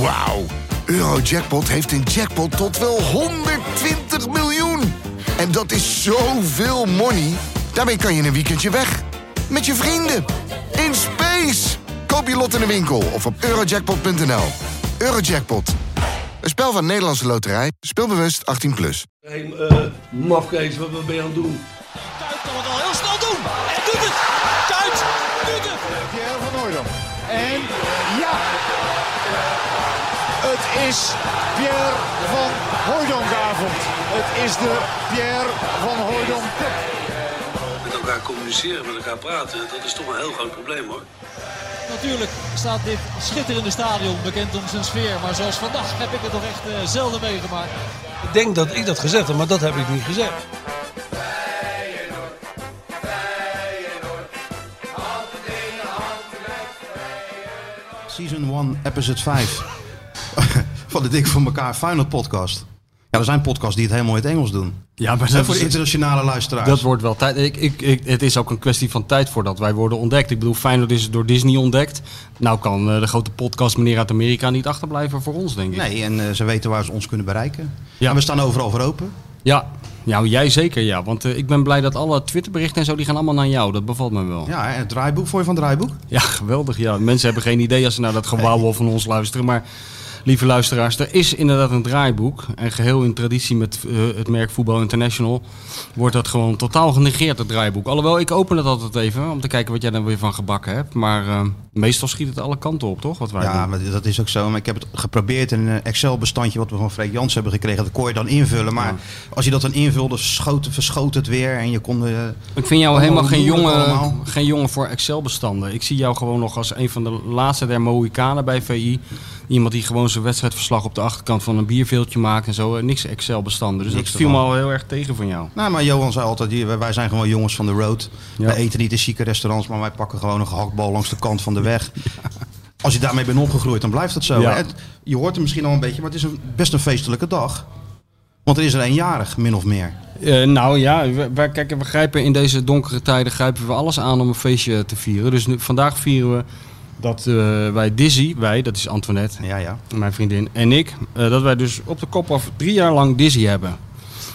Wauw. Eurojackpot heeft een jackpot tot wel 120 miljoen. En dat is zoveel money. Daarmee kan je een weekendje weg. Met je vrienden. In space. Koop je lot in de winkel of op eurojackpot.nl. Eurojackpot. Een spel van Nederlandse Loterij. Speelbewust 18+. Plus. Hey, eh mafkees, wat, wat ben je aan het doen? Kuit kan het al heel snel doen. En doet het. Kuit doet het. Pierre van Hooydonk. En ja! Het is Pierre van Hooydonkavond. Het is de Pierre van Hooydonk. Met elkaar communiceren, met elkaar praten, dat is toch een heel groot probleem hoor. Natuurlijk staat dit schitterende stadion bekend om zijn sfeer. Maar zoals vandaag heb ik het nog echt eh, zelden meegemaakt. Ik denk dat ik dat gezegd heb, maar dat heb ik niet gezegd. Season 1, episode 5 van de Dik voor elkaar Final Podcast. Ja, er zijn podcasts die het helemaal in het Engels doen. Ja, maar dat, voor de internationale luisteraars. dat wordt wel tijd. Ik, ik, ik, het is ook een kwestie van tijd voordat wij worden ontdekt. Ik bedoel, Feyenoord is door Disney ontdekt. Nou kan eh, de grote podcast meneer uit Amerika niet achterblijven voor ons, denk ik. Nee, en eh, ze weten waar ze ons kunnen bereiken. Ja. En we staan overal voor open. Ja, ja jij zeker, ja. Want eh, ik ben blij dat alle Twitterberichten en zo, die gaan allemaal naar jou. Dat bevalt me wel. Ja, en het draaiboek. Voor je van het draaiboek? Ja, geweldig. Ja. Mensen hebben geen idee als ze naar dat gewauwel van ons luisteren. Maar lieve luisteraars, er is inderdaad een draaiboek. En geheel in traditie met eh, het merk Voetbal International wordt dat gewoon totaal genegeerd, het draaiboek. Alhoewel, ik open het altijd even om te kijken wat jij er weer van gebakken hebt. Maar eh, meestal schiet het alle kanten op, toch? Wat wij Ja, maar dat is ook zo. Maar ik heb het geprobeerd in een Excel-bestandje wat we van Freek Jans hebben gekregen. Dat kon je dan invullen. Maar als je dat dan invulde, schoot, verschoot het weer. En je kon... eh, Ik vind jou helemaal geen jongen, geen jongen voor Excel-bestanden. Ik zie jou gewoon nog als een van de laatste der Mohikanen bij VI. Iemand die gewoon zijn wedstrijdverslag op de achterkant van een bierveeltje maakt en zo. Eh, Niks Excel-bestanden. Dus Niks dat viel me al heel erg tegen van jou. Nou, maar Johan zei altijd, hier, wij zijn gewoon jongens van de road. Ja. Wij eten niet in chique restaurants, maar wij pakken gewoon een gehaktbal langs de kant van de weg. Als je daarmee bent opgegroeid, dan blijft dat zo. Ja. hè. Het- Je hoort het misschien al een beetje, maar het is een, best een feestelijke dag. Want er is er eenjarig, min of meer. Eh, nou ja, we, wij, kijk, we grijpen in deze donkere tijden grijpen we alles aan om een feestje te vieren. Dus nu, vandaag vieren we dat eh, wij Dizzy, wij, dat is Antoinette, Ja, ja. mijn vriendin en ik, eh, dat wij dus op de kop af drie jaar lang Dizzy hebben.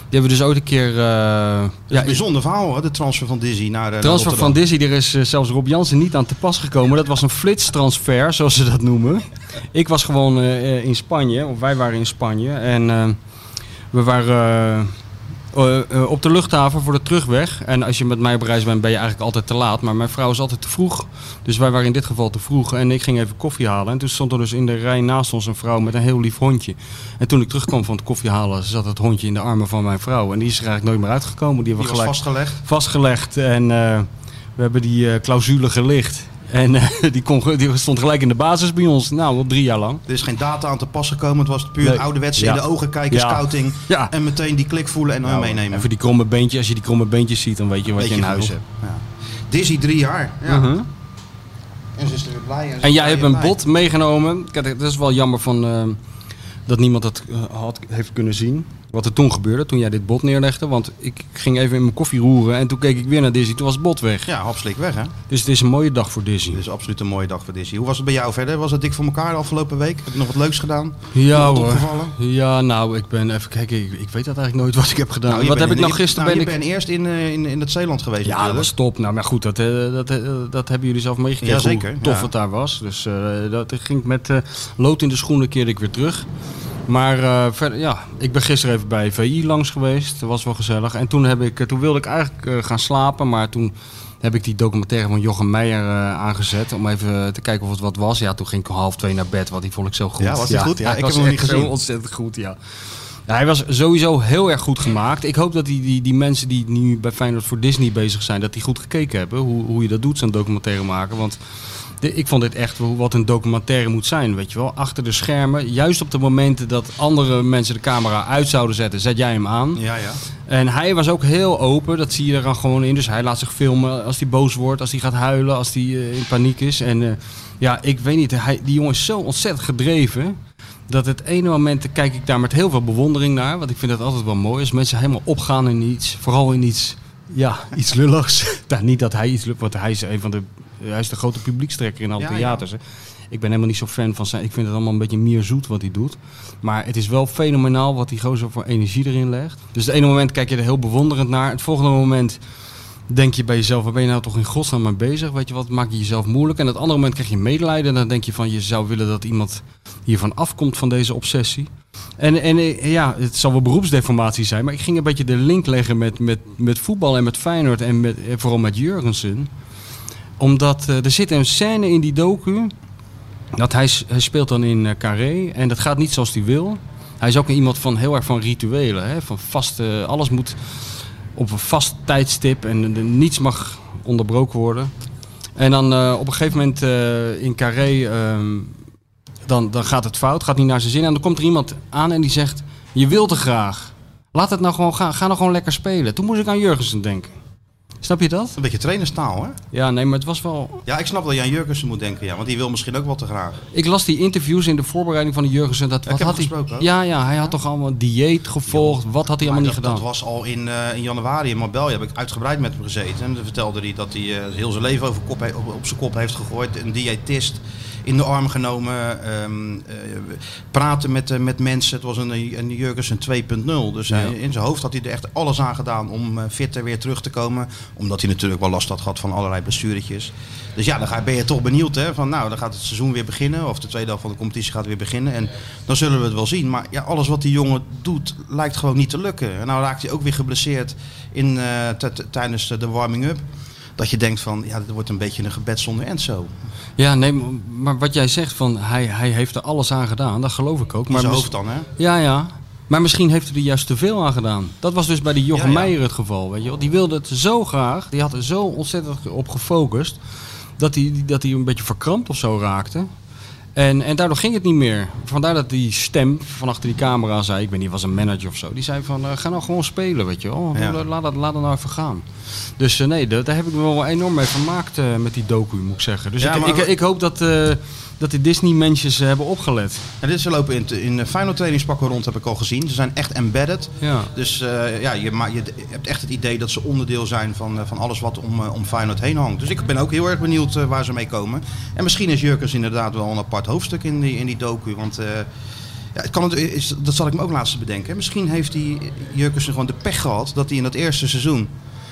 Die hebben we dus ooit een keer... eh, Ja, een bijzonder verhaal, hè, de transfer van Dizzy naar, naar transfer van. Dizzy, er is zelfs Rob Jansen niet aan te pas gekomen. Dat was een flitstransfer, zoals ze dat noemen. Ik was gewoon in Spanje, of wij waren in Spanje. En we waren eh, eh, op de luchthaven voor de terugweg. En als je met mij op reis bent, ben je eigenlijk altijd te laat. Maar mijn vrouw is altijd te vroeg. Dus wij waren in dit geval te vroeg. En ik ging even koffie halen. En toen stond er dus in de rij naast ons een vrouw met een heel lief hondje. En toen ik terugkwam van het koffie halen, zat het hondje in de armen van mijn vrouw. En die is er eigenlijk nooit meer uitgekomen. Die hebben we was gelijk vastgelegd. vastgelegd. En eh, we hebben die clausule gelicht. En eh, die, kon, die stond gelijk in de basis bij ons. Nou, al drie jaar lang. Er is geen data aan te pas gekomen. Het was puur Nee. ouderwetse Ja. in de ogen kijken, Ja. scouting. Ja. En meteen die klik voelen en dan Nou, meenemen. Even die kromme beentjes. Als je die kromme beentjes ziet, dan weet je wat Weet je in je huis hebt. Ja. Dizzy drie jaar. Ja. Mhm. En ze is er weer blij. is En jij hebt en een bot meegenomen. Kijk, dat is wel jammer van, eh, dat niemand dat eh, had, heeft kunnen zien. Wat er toen gebeurde, toen jij dit bot neerlegde. Want ik ging even in mijn koffie roeren en toen keek ik weer naar Dizzy. Toen was het bot weg. Ja, hapslik weg hè. Dus het is een mooie dag voor Dizzy. Dit is absoluut een mooie dag voor Dizzy. Hoe was het bij jou verder? Was het dik voor elkaar de afgelopen week? Heb je nog wat leuks gedaan? Ja Nog hoor. opgevallen? Ja, nou, ik ben even kijken. Ik, ik weet dat eigenlijk nooit wat ik heb gedaan. Nou, wat heb ik nou gisteren? nou, ben je ik... bent eerst in, eh, in, in het Zeeland geweest Ja, dat was top. Nou, maar goed, dat, eh, dat, eh, dat hebben jullie zelf meegekregen. Jazeker, Hoe tof ja. het daar was. Dus dat ging met lood in de schoenen keerde ik weer terug. Maar eh, verder, ja, ik ben gisteren even bij VI langs geweest. Dat was wel gezellig. En toen, heb ik, eh, toen wilde ik eigenlijk eh, gaan slapen, maar toen heb ik die documentaire van Jochem Meijer aangezet om even te kijken of het wat was. Ja, toen ging ik om half twee naar bed, want die vond ik zo goed. Ja, was die goed? Ja, ik heb hem niet zo gezien. ontzettend goed, ja. Ja, hij was sowieso heel erg goed gemaakt. Ik hoop dat die, die, die mensen die nu bij Feyenoord voor Disney bezig zijn, dat die goed gekeken hebben. Hoe, hoe je dat doet, zo'n documentaire maken. Want de- ik vond dit echt wat een documentaire moet zijn, weet je wel. Achter de schermen, juist op de momenten dat andere mensen de camera uit zouden zetten, zet jij hem aan. Ja, ja. En hij was ook heel open, dat zie je er dan gewoon in. Dus hij laat zich filmen als hij boos wordt, als hij gaat huilen, als hij eh, in paniek is. En eh, ja, ik weet niet, hij, die jongen is zo ontzettend gedreven. Dat het ene moment kijk ik daar met heel veel bewondering naar. Want ik vind dat altijd wel mooi. Als mensen helemaal opgaan in iets, vooral in iets, ja, iets lulligs. nou, niet dat hij iets lulligs, want hij is een van de, hij is de grote publiekstrekker in alle Ja, theaters. Ik ben helemaal niet zo fan van zijn. Ik vind het allemaal een beetje meer zoet wat hij doet. Maar het is wel fenomenaal wat die gozer voor energie erin legt. Dus het ene moment kijk je er heel bewonderend naar. Het volgende moment denk je bij jezelf, waar ben je nou toch in godsnaam mee bezig? Weet je wat, maak je jezelf moeilijk. En het andere moment krijg je medelijden. En dan denk je van, je zou willen dat iemand hiervan afkomt van deze obsessie. En, en eh, ja, het zal wel beroepsdeformatie zijn. Maar ik ging een beetje de link leggen met, met, met voetbal en met Feyenoord. En met, eh, vooral met Jurgensen. Omdat eh, er zit een scène in die docu. Dat hij, speelt dan in eh, Carré. En dat gaat niet zoals hij wil. Hij is ook iemand van heel erg van rituelen. Hè? Van vaste, alles moet op een vast tijdstip en er- niets mag onderbroken worden. En dan eh, op een gegeven moment in Carré, ehm, dan, dan gaat het fout, gaat niet naar zijn zin. En dan komt er iemand aan en die zegt, je wilt te graag. Laat het nou gewoon gaan, ga nou gewoon lekker spelen. Toen moest ik aan Jurgensen denken. Snap je dat? Een beetje trainerstaal, hè? Ja, nee, maar het was wel... Ja, ik snap dat je aan Jurgensen moet denken, ja. Want die wil misschien ook wel te graag. Ik las die interviews in de voorbereiding van de Jurgensen. Dat, wat heb had hij? ook. Ja, ja, hij had toch allemaal dieet gevolgd. Wat had hij allemaal niet gedaan? dat was al in, eh, in januari in Marbella. Heb ik uitgebreid met hem gezeten. En dan vertelde hij dat hij eh, heel zijn leven over kop op, op zijn kop heeft gegooid. Een diëtist in de arm genomen. ehm, eh, praten met, eh, met mensen. Het was een, een Jurgensen 2.0. Dus hij- in zijn hoofd had hij er echt alles aan gedaan om eh, fitter weer terug te komen. Omdat hij natuurlijk wel last had gehad van allerlei blessuretjes. Dus ja, dan ga, ben je toch benieuwd. Hè? Van, nou, dan gaat het seizoen weer beginnen. Of de tweede helft van de competitie gaat weer beginnen. En dan zullen we het wel zien. Maar ja, alles wat die jongen doet, lijkt gewoon niet te lukken. En nou raakt hij ook weer geblesseerd in, eh, tijdens de warming-up. Dat je denkt van, ja, dit wordt een beetje een gebed zonder end zo. Ja, nee, maar wat jij zegt van hij, hij heeft er alles aan gedaan, dat geloof ik ook. In Maar zijn hoofd dan, hè? Ja, ja. Maar misschien heeft hij er juist te veel aan gedaan. Dat was dus bij die Jochem Ja, ja. Meijer het geval. Weet je wel. Die wilde het zo graag, die had er zo ontzettend op gefocust, dat hij, dat hij een beetje verkrampt of zo raakte. En, en daardoor ging het niet meer. Vandaar dat die stem van achter die camera zei, ik weet niet, was een manager of zo. Die zei van, eh, ga nou gewoon spelen, weet je wel. Ja. Laat, dat, laat het nou even gaan. Dus eh, nee, daar daar heb ik me wel enorm mee vermaakt eh, met die docu, moet ik zeggen. Dus Ja, ik, maar- ik, ik hoop dat, dat die Disney-mensjes eh, hebben opgelet. En dit ze lopen in, in de final trainingspakken rond, heb ik al gezien. Ze zijn echt embedded. Ja. Dus eh, ja, je, ma- je hebt echt het idee dat ze onderdeel zijn van, eh, van alles wat om, eh, om Feyenoord heen hangt. Dus ik ben ook heel erg benieuwd eh, waar ze mee komen. En misschien is Jurkens inderdaad wel een apart hoofdstuk in die, in die docu. Want eh, ja, het kan, is, dat zal ik me ook laatst bedenken. Misschien heeft die Jurkens gewoon de pech gehad dat hij in dat eerste seizoen...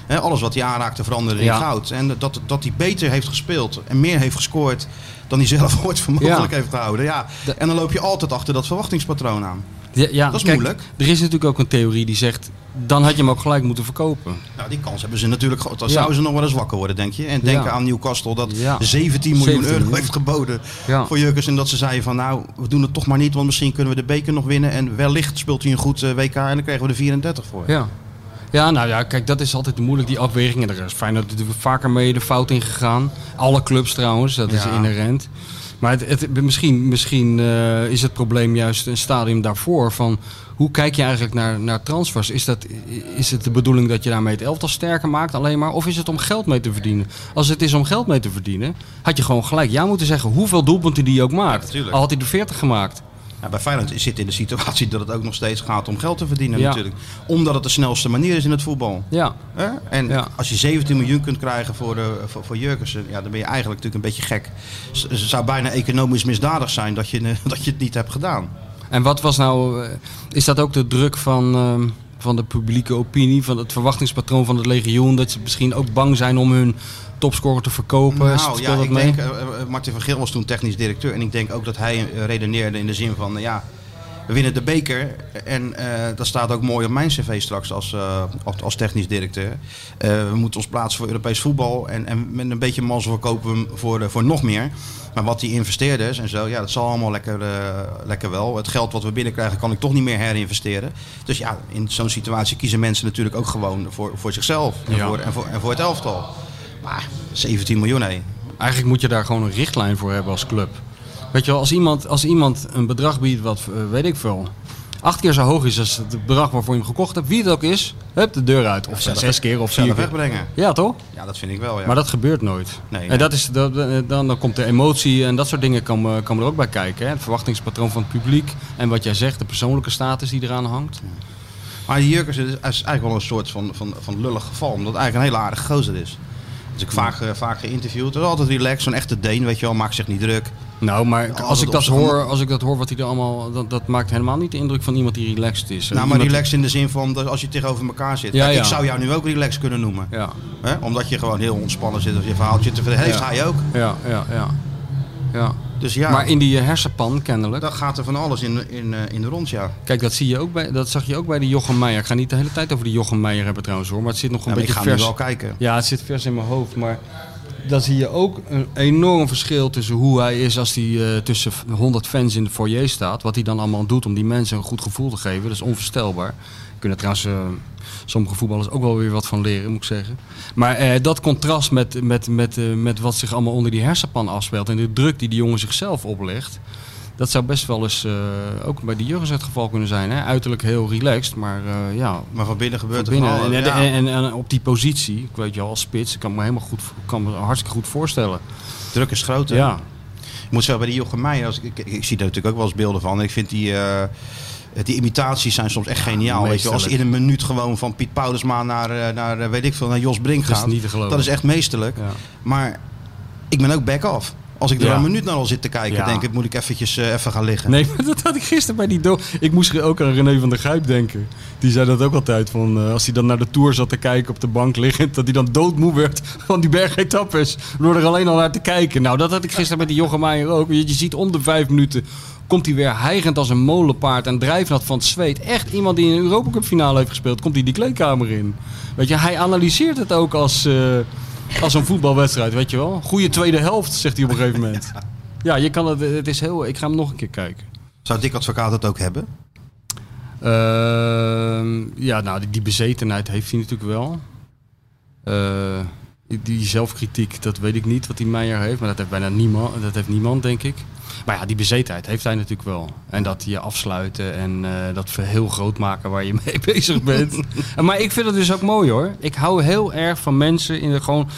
alles wat hij aanraakte veranderde in Ja. goud. En dat, dat hij beter heeft gespeeld en meer heeft gescoord dan hij zelf ooit voor mogelijk Ja. heeft gehouden. Ja. De- En dan loop je altijd achter dat verwachtingspatroon aan. Ja, ja, Dat is kijk, moeilijk. Er is natuurlijk ook een theorie die zegt, dan had je hem ook gelijk moeten verkopen. Nou, die kans hebben ze natuurlijk gehad. Dan Ja. zouden ze nog wel eens wakker worden, denk je. En denk Ja. aan Newcastle dat Ja. 17 miljoen 17 euro miljoen. heeft geboden Ja. voor Jurkens. En dat ze zeiden van nou, we doen het toch maar niet, want misschien kunnen we de beker nog winnen. En wellicht speelt hij een goed eh, WK en dan krijgen we er 34 voor. Ja. Ja, nou ja, kijk, dat is altijd moeilijk, die afweging. En er is Feyenoord natuurlijk vaker mee de fout in gegaan. Alle clubs trouwens, dat is Ja. inherent. Maar het, het- misschien, misschien eh, is het probleem juist een stadium daarvoor van... Hoe kijk je eigenlijk naar, naar transfers? Is, dat, is het de bedoeling dat je daarmee het elftal sterker maakt alleen maar? Of is het om geld mee te verdienen? Als het is om geld mee te verdienen, had je gewoon gelijk ja moeten zeggen hoeveel doelpunten die ook maakt. Al had hij er 40 gemaakt. Bij Feyenoord zit in de situatie dat het ook nog steeds gaat om geld te verdienen Ja. natuurlijk. Omdat het de snelste manier is in het voetbal. Ja? En Ja. als je 17 miljoen kunt krijgen voor, de, voor, voor Jurkensen, ja, dan ben je eigenlijk natuurlijk een beetje gek. Z- Het zou bijna economisch misdadig zijn dat je, eh, dat je het niet hebt gedaan. En wat was nou, eh, is dat ook de druk van, ehm, van de publieke opinie, van het verwachtingspatroon van het legioen, dat ze misschien ook bang zijn om hun topscorer te verkopen? Nou Speelt ja, dat ik mee? denk, eh, eh, Martin van Geel was toen technisch directeur. En ik denk ook dat hij eh, redeneerde in de zin van, ja, we winnen de beker. En eh, dat staat ook mooi op mijn cv straks als, eh, als, technisch directeur. Eh, we moeten ons plaatsen voor Europees voetbal. En, en met een beetje mazzel verkopen we hem voor, voor nog meer. Maar wat die investeerders en zo, ja, dat zal allemaal lekker, lekker wel. Het geld wat we binnenkrijgen kan ik toch niet meer herinvesteren. Dus ja, in zo'n situatie kiezen mensen natuurlijk ook gewoon voor, voor zichzelf. En, Ja. voor, en, voor, en voor het elftal. Maar 17 miljoen, hé. Eigenlijk moet je daar gewoon een richtlijn voor hebben als club. Weet je wel, als iemand, als iemand een bedrag biedt wat, eh, weet ik veel, acht keer zo hoog is als het bedrag waarvoor je hem gekocht hebt, wie het ook is, hup, de deur uit. Of zes keer of vier keer. wegbrengen. Ja, toch? Ja, dat vind ik wel, ja. Maar dat gebeurt nooit. Nee, en dat is, dat, dan, dan komt de emotie en dat soort dingen komen, komen er ook bij kijken. Hè? Het verwachtingspatroon van het publiek. En wat jij zegt, de persoonlijke status die eraan hangt. Maar die Jurkens is, is eigenlijk wel een soort van, van, van lullig geval. Omdat het eigenlijk een hele aardige gozer is. Dus ik vaak, eh, vaak geïnterviewd. Hij is altijd relaxed, zo'n echte Deen, weet je wel. Maakt zich niet druk. Nou, maar Altijd als ik, dat hoor, als ik dat hoor wat hij er allemaal... Dat, dat maakt helemaal niet de indruk van iemand die relaxed is. Nou, maar relaxed in de zin van dat als je tegenover elkaar zit. Ja, Kijk, ja. Ik zou jou nu ook relaxed kunnen noemen. Ja, Hè? Omdat je gewoon heel ontspannen zit of je verhaaltje te vertellen. Heeft hij ook. ja, ja, ja. ja. Dus ja, Maar in die eh, hersenpan kennelijk. dan gaat er van alles in, in, eh, in de rond, ja. Kijk, dat, zie je ook bij, dat zag je ook bij de Jochem Meijer. Ik ga niet de hele tijd over die Jochem Meijer hebben trouwens hoor. Maar het zit nog een Ja, maar ik beetje ga vers. wel kijken. Ja, het zit vers in mijn hoofd. Maar dan zie je ook een enorm verschil tussen hoe hij is als hij eh, tussen 100 fans in de foyer staat. Wat hij dan allemaal doet om die mensen een goed gevoel te geven. Dat is onvoorstelbaar. Kunnen trouwens sommige voetballers ook wel weer wat van leren, moet ik zeggen. Maar eh, dat contrast met, met, met, eh, met wat zich allemaal onder die hersenpan afspeelt. En de druk die die jongen zichzelf oplegt. Dat zou best wel eens eh, ook bij de Jurgens het geval kunnen zijn. Hè? Uiterlijk heel relaxed, maar ja, Maar van binnen gebeurt van binnen. En, alles. en, en, en op die positie, ik weet je al, als spits, ik kan me helemaal goed, kan me hartstikke goed voorstellen. Druk is groot, hè? Ja, Ik moet zeggen, bij die Jochem Meijer, als ik, ik, ik zie daar natuurlijk ook wel eens beelden van. Ik vind die, die imitaties zijn soms echt geniaal. Weet je, als je in een minuut gewoon van Piet Paulusma naar, eh, naar eh, weet ik veel, naar Jos Brink Dat is gaat. niet. Dat is echt meesterlijk. ja. Maar ik ben ook back-off. Als ik er Ja. een minuut naar al zit te kijken, Ja. denk ik, moet ik eventjes eh, even gaan liggen. Nee, maar dat had ik gisteren bij die do Ik moest ook aan René van der Gijp denken. Die zei dat ook altijd. Van, eh, als hij dan naar de Tour zat te kijken op de bank liggend. Dat hij dan doodmoe werd van die bergetappes. Door er alleen al naar te kijken. Nou, dat had ik gisteren met die Jochem Meijer ook. Je, je ziet om de vijf minuten. Komt hij weer hijgend als een molenpaard en drijfnat van het zweet. Echt iemand die een Europa Cup finale heeft gespeeld. Komt hij die kleedkamer in. Weet je, hij analyseert het ook als, eh, als een voetbalwedstrijd. Weet je wel. Goede tweede helft, zegt hij op een gegeven moment. Ja, je kan het, het is heel... Ik ga hem nog een keer kijken. Zou Dick Advocaat het ook hebben? Ehm, ja, nou, die, die bezetenheid heeft hij natuurlijk wel. Eh, die- zelfkritiek, dat weet ik niet wat die Meijer heeft. Maar dat heeft bijna niemand, dat heeft niemand, denk ik. Maar ja, die bezetenheid heeft hij natuurlijk wel. En dat je afsluiten en eh, dat heel groot maken waar je mee bezig bent. En maar ik vind het dus ook mooi hoor. Ik hou heel erg van mensen in de gewoon...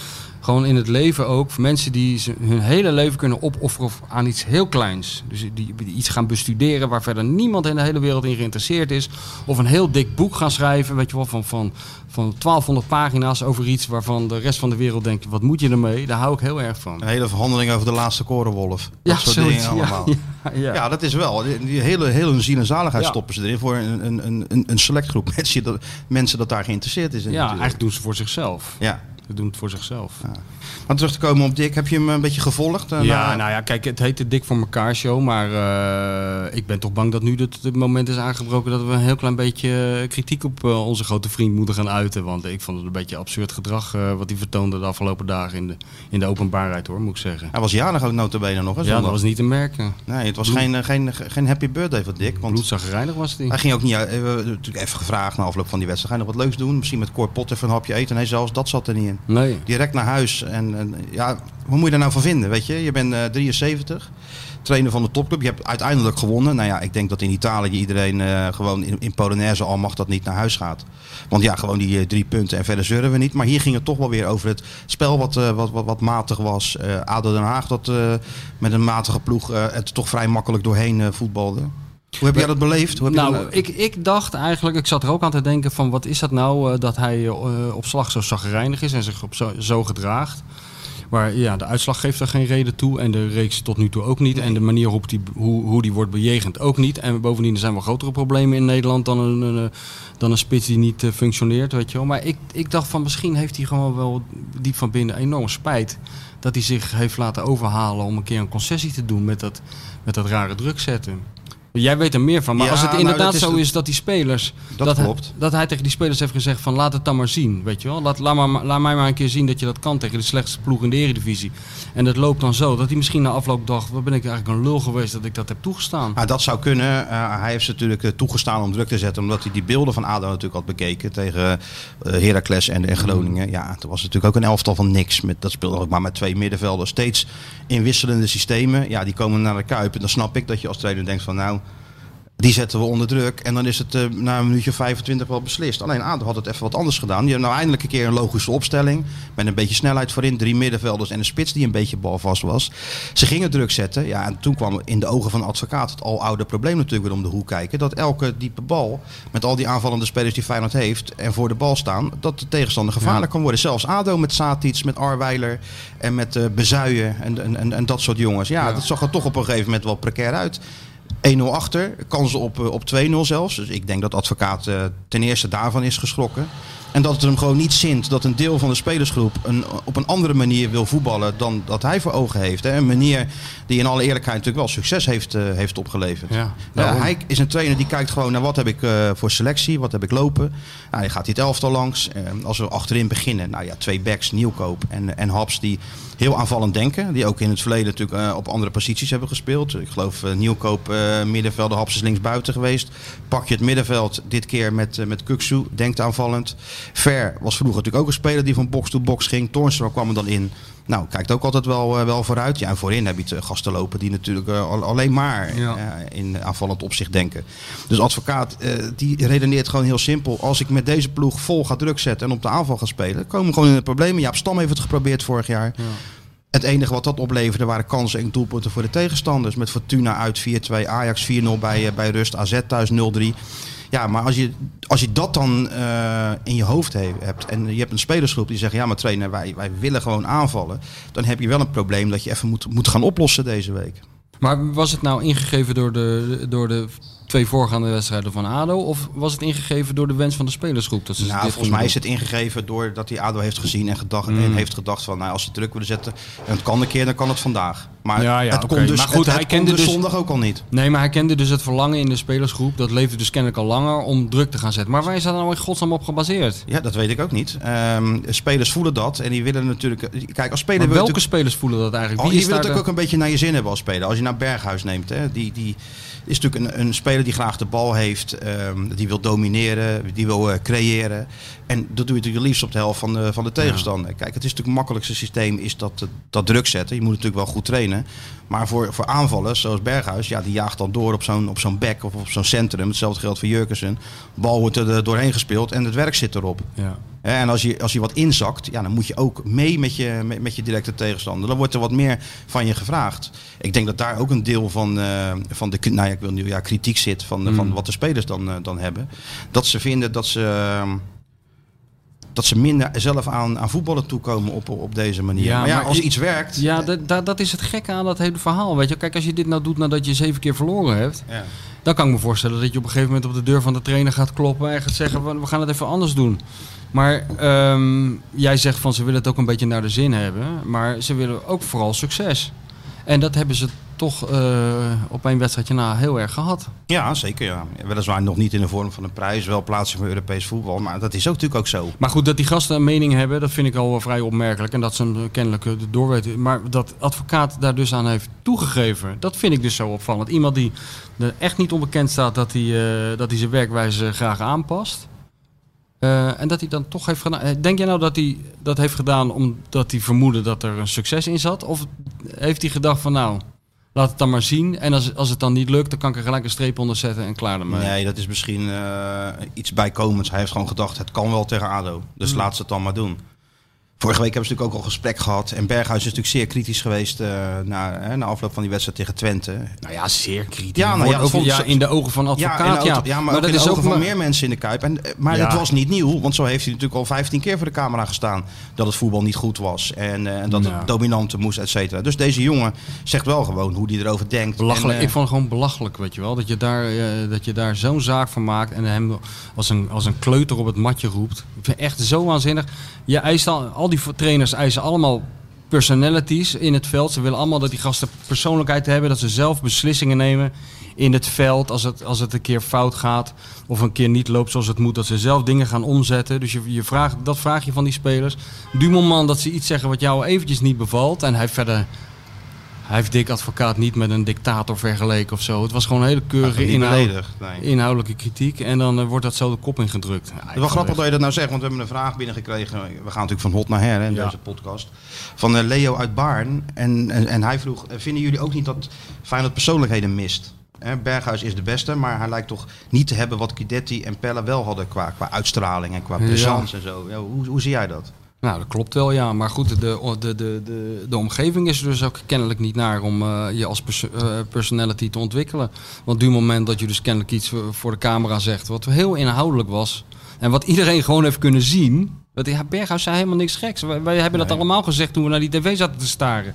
Gewoon in het leven ook. Mensen die hun hele leven kunnen opofferen aan iets heel kleins. Dus die, die iets gaan bestuderen waar verder niemand in de hele wereld in geïnteresseerd is. Of een heel dik boek gaan schrijven. Weet je wel, van, van, van 1200 pagina's over iets waarvan de rest van de wereld denkt: wat moet je ermee? Daar hou ik heel erg van. Een hele verhandeling over de laatste korenwolf. Dat soort dingen allemaal. Ja, ja, ja. Ja, dat is wel. Die, hele, hele ziel en zaligheid Ja. stoppen ze erin voor een, een, een, een- select groep mensen dat, mensen dat daar geïnteresseerd is in. Ja, natuurlijk. eigenlijk doen ze voor zichzelf. Ja. Ze doen het voor zichzelf. Maar terug te komen op Dick, heb je hem een beetje gevolgd? Eh, Ja, na- nou ja, kijk, het heet de Dik voor elkaar show. Maar eh, ik ben toch bang dat nu het, het moment is aangebroken dat we een heel klein beetje eh, kritiek op onze grote vriend moeten gaan uiten. Want ik vond het een beetje absurd gedrag wat hij vertoonde de afgelopen dagen in de, in de openbaarheid hoor, moet ik zeggen. Hij was jarig ook notabene nog, hè? Ja, dat was niet te merken. Nee, het was Bloed- geen, geen, geen happy birthday voor Dick. Want Bloedzagrijnig was hij. hij ging ook niet even gevraagd na afloop van die wedstrijd. Ga je nog wat leuks doen? Misschien met Cor Pot even een hapje eten. Nee, zelfs dat zat er niet in. Nee. Direct naar huis. En, en ja, hoe moet je daar nou van vinden? Weet je, je bent eh, 73, trainer van de topclub. Je hebt uiteindelijk gewonnen. Nou ja, ik denk dat in Italië iedereen eh, gewoon in, in Polonaise al mag dat niet naar huis gaat. Want ja, gewoon die eh, drie punten en verder zeuren we niet. Maar hier ging het toch wel weer over het spel wat, eh, wat, wat, wat matig was. Eh ADO Den Haag dat eh, met een matige ploeg eh, het toch vrij makkelijk doorheen eh, voetbalde. Hoe heb jij dat beleefd? Hoe heb je Nou, dat- ik, ik dacht eigenlijk, ik zat er ook aan te denken van wat is dat nou eh, dat hij eh, op slag zo zagrijnig is en zich op zo, zo gedraagt. Maar ja, de uitslag geeft er geen reden toe en de reeks tot nu toe ook niet. En de manier waarop die, hoe, hoe die wordt bejegend ook niet. En bovendien er zijn wel grotere problemen in Nederland dan een, een, eh, dan een spits die niet functioneert, weet je wel. Maar ik, ik dacht van misschien heeft hij gewoon wel diep van binnen enorm spijt dat hij zich heeft laten overhalen om een keer een concessie te doen met dat, met dat rare druk zetten. Jij weet er meer van, maar Ja, als het nou, inderdaad is zo het- is dat die spelers... Dat hij- klopt. dat hij tegen die spelers heeft gezegd van laat het dan maar zien, weet je wel. Laat, laat, maar, laat mij maar een keer zien dat je dat kan tegen de slechtste ploeg in de eredivisie. En dat loopt dan zo, dat hij misschien na afloop dacht, wat ben ik eigenlijk een lul geweest dat ik dat heb toegestaan. Ah, dat zou kunnen. Eh, hij heeft ze natuurlijk eh, toegestaan om druk te zetten. Omdat hij die beelden van ADO natuurlijk had bekeken. Tegen eh Heracles en, en Groningen. Ja, er was natuurlijk ook een elftal van niks. Met, dat speelde ook maar met twee middenvelden. Steeds in wisselende systemen. Ja, die komen naar de Kuip. En dan snap ik dat je als trainer denkt van nou... Die zetten we onder druk en dan is het eh, na een minuutje 25 wel beslist. Alleen ADO had het even wat anders gedaan. Die hebben nou eindelijk een keer een logische opstelling. Met een beetje snelheid voorin. Drie middenvelders en een spits die een beetje balvast was. Ze gingen druk zetten. Ja, en toen kwam in de ogen van de advocaat het aloude probleem natuurlijk weer om de hoek kijken. Dat elke diepe bal, met al die aanvallende spelers die Feyenoord heeft en voor de bal staan, dat de tegenstander gevaarlijk Ja. kan worden. Zelfs ADO met Satic, met Arweiler en met eh Bezuijen en, en, en, en dat soort jongens. Ja, dat zag er toch op een gegeven moment wel precair uit. 1-0 achter, kansen op, eh, op 2-0 zelfs. Dus ik denk dat advocaat eh, ten eerste daarvan is geschrokken. En dat het hem gewoon niet zint dat een deel van de spelersgroep een, op een andere manier wil voetballen dan dat hij voor ogen heeft. Hè. Een manier die in alle eerlijkheid natuurlijk wel succes heeft, eh, heeft opgeleverd. Ja, daarom. hij is een trainer die kijkt gewoon naar wat heb ik eh, voor selectie, wat heb ik lopen. Nou, hij gaat dit elftal langs. Eh, als we achterin beginnen, nou ja, twee backs, Nieuwkoop en, en Haps die heel aanvallend denken. Die ook in het verleden natuurlijk op andere posities hebben gespeeld. Ik geloof Nieuwkoop eh middenvelder, Haps is linksbuiten geweest. Pak je het middenveld dit keer met, met Kuksu, denkt aanvallend. Ver was vroeger natuurlijk ook een speler die van box to box ging. Toornstra kwam er dan in. Nou, kijkt ook altijd wel, eh, wel vooruit. Ja, en voorin heb je het, gasten lopen die natuurlijk eh, al- alleen maar Ja. eh, in aanvallend opzicht denken. Dus advocaat, die redeneert gewoon heel simpel. Als ik met deze ploeg vol ga druk zetten en op de aanval ga spelen, komen we gewoon in de problemen. Jaap Stam heeft het geprobeerd vorig jaar. Het enige wat dat opleverde waren kansen en doelpunten voor de tegenstanders. Met Fortuna uit 4-2, Ajax 4-0 bij, bij Rust, AZ thuis 0-3. Ja, maar als je, als je dat dan eh, in je hoofd he- hebt en je hebt een spelersgroep die zegt... ja, maar trainer, wij, wij willen gewoon aanvallen. Dan heb je wel een probleem dat je even moet, moet gaan oplossen deze week. Maar was het nou ingegeven door de, door de twee voorgaande wedstrijden van ADO? Of was het ingegeven door de wens van de spelersgroep? Dat ze Nou, dit volgens mij is het ingegeven doordat hij ADO heeft gezien en, gedacht, Mm. en heeft gedacht van... Nou, als ze druk willen zetten en het kan een keer, dan kan het vandaag. Maar Ja, ja, het kon dus, Maar goed, het, hij het kende dus dus- zondag ook al niet. Nee, maar hij kende dus het verlangen in de spelersgroep. Dat leefde dus kennelijk al langer om druk te gaan zetten. Maar waar is dat nou in godsnaam op gebaseerd? Ja, dat weet ik ook niet. Ehm, spelers voelen dat en die willen natuurlijk... Kijk, als speler wil welke spelers voelen dat eigenlijk? Oh, Wie je daar het de- ook een beetje naar je zin hebben als speler. Als je naar Berghuis neemt, hè, die, die is natuurlijk een, een speler die graag de bal heeft. ehm, die wil domineren, die wil eh, creëren. En dat doe je natuurlijk liefst op de helft van de, van de tegenstander. Kijk, het is natuurlijk het makkelijkste systeem is dat, eh, dat druk zetten. Je moet natuurlijk wel goed trainen. Maar voor, voor aanvallers zoals Berghuis, ja, die jaagt dan door op zo'n, op zo'n back of op zo'n centrum. Hetzelfde geldt voor Jurkensen. Bal wordt er eh, doorheen gespeeld en het werk zit erop. Ja. En als je, als je wat inzakt, ja, dan moet je ook mee met je, met, met je directe tegenstander. Dan wordt er wat meer van je gevraagd. Ik denk dat daar ook een deel van, eh, van de nou ja, ik wil nu, ja, kritiek zit van, van wat de spelers dan, eh, dan hebben. Dat ze vinden dat ze, eh, dat ze minder zelf aan, aan voetballen toekomen op, op deze manier. Ja, maar ja, maar als iets werkt... Ja, dat, is het gekke aan dat hele verhaal. Weet je, kijk, als je dit nou doet nadat je zeven keer verloren hebt, Ja. dan kan ik me voorstellen dat je op een gegeven moment op de deur van de trainer gaat kloppen en gaat zeggen: "We- we gaan het even anders doen. Maar ehm, jij zegt van ze willen het ook een beetje naar de zin hebben, maar ze willen ook vooral succes. En dat hebben ze toch eh, op één wedstrijdje na heel erg gehad. ja, zeker. Ja. Weliswaar nog niet in de vorm van een prijs, wel plaatsing voor Europees voetbal. Maar dat is ook natuurlijk ook zo. Maar goed, dat die gasten een mening hebben, dat vind ik al vrij opmerkelijk. En dat ze hem kennelijk eh, doorweten. Maar dat advocaat daar dus aan heeft toegegeven, dat vind ik dus zo opvallend. Iemand die er echt niet onbekend staat dat hij, eh, dat hij zijn werkwijze graag aanpast. Eh, en dat hij dan toch heeft gedaan. Eh, Denk jij nou dat hij dat heeft gedaan omdat hij vermoedde dat er een succes in zat? Of heeft hij gedacht van nou, laat het dan maar zien. En als, als het dan niet lukt, dan kan ik er gelijk een streep onder zetten en klaar ermee. Nee, dat is misschien eh, iets bijkomends. Hij heeft gewoon gedacht, het kan wel tegen ADO. Dus Hmm. laat ze het dan maar doen. Vorige week hebben ze natuurlijk ook al gesprek gehad. En Berghuis is natuurlijk zeer kritisch geweest eh, na, hè, na afloop van die wedstrijd tegen Twente. Nou ja, zeer kritisch. Ja, nou ja, ook, vond- ja, in de ogen van advocaat, ja. auto- ja, maar, ook dat in de is ogen ook van maar- meer mensen in de Kuip. En, eh, maar het was niet nieuw, want zo heeft hij natuurlijk al 15 keer voor de camera gestaan. Dat het voetbal niet goed was en, eh, en dat het dominante moest, et cetera. Dus deze jongen zegt wel gewoon hoe hij erover denkt. Belachelijk. En, ik vond het gewoon belachelijk, weet je wel. Dat je daar, dat je daar zo'n zaak van maakt en hem als een, als een kleuter op het matje roept. Ik vind het echt zo waanzinnig. Je eist al, al die trainers eisen allemaal personalities in het veld. Ze willen allemaal dat die gasten persoonlijkheid hebben. Dat ze zelf beslissingen nemen in het veld. Als het, als het een keer fout gaat of een keer niet loopt zoals het moet. Dat ze zelf dingen gaan omzetten. Dus je, je vraagt, dat vraag je van die spelers. Du moment dat ze iets zeggen wat jou eventjes niet bevalt. En hij verder... Hij heeft dik advocaat niet met een dictator vergeleken of zo. Het was gewoon een hele keurige inhoud, nee. inhoudelijke kritiek. En dan eh, wordt dat zo de kop ingedrukt. Ik Het is wel grappig dat je dat nou zegt, want we hebben een vraag binnengekregen. We gaan natuurlijk van hot naar her hè, in Ja. deze podcast. Van eh, Leo uit Baarn. En, en, en hij vroeg, eh, vinden jullie ook niet dat Feyenoord persoonlijkheden mist? Hè, Berghuis is de beste, maar hij lijkt toch niet te hebben wat Guidetti en Pelle wel hadden qua, qua uitstraling en qua Ja. presence en zo. Ja, hoe, hoe zie jij dat? Nou, dat klopt wel, ja. Maar goed, de, de, de, de, de omgeving is er dus ook kennelijk niet naar om eh, je als perso- eh, personality te ontwikkelen. Want op het moment dat je dus kennelijk iets voor- de camera zegt, wat heel inhoudelijk was. En wat iedereen gewoon heeft kunnen zien. Want ja, Berghuis zei helemaal niks geks. Wij, wij hebben dat allemaal gezegd toen we naar die tv zaten te staren.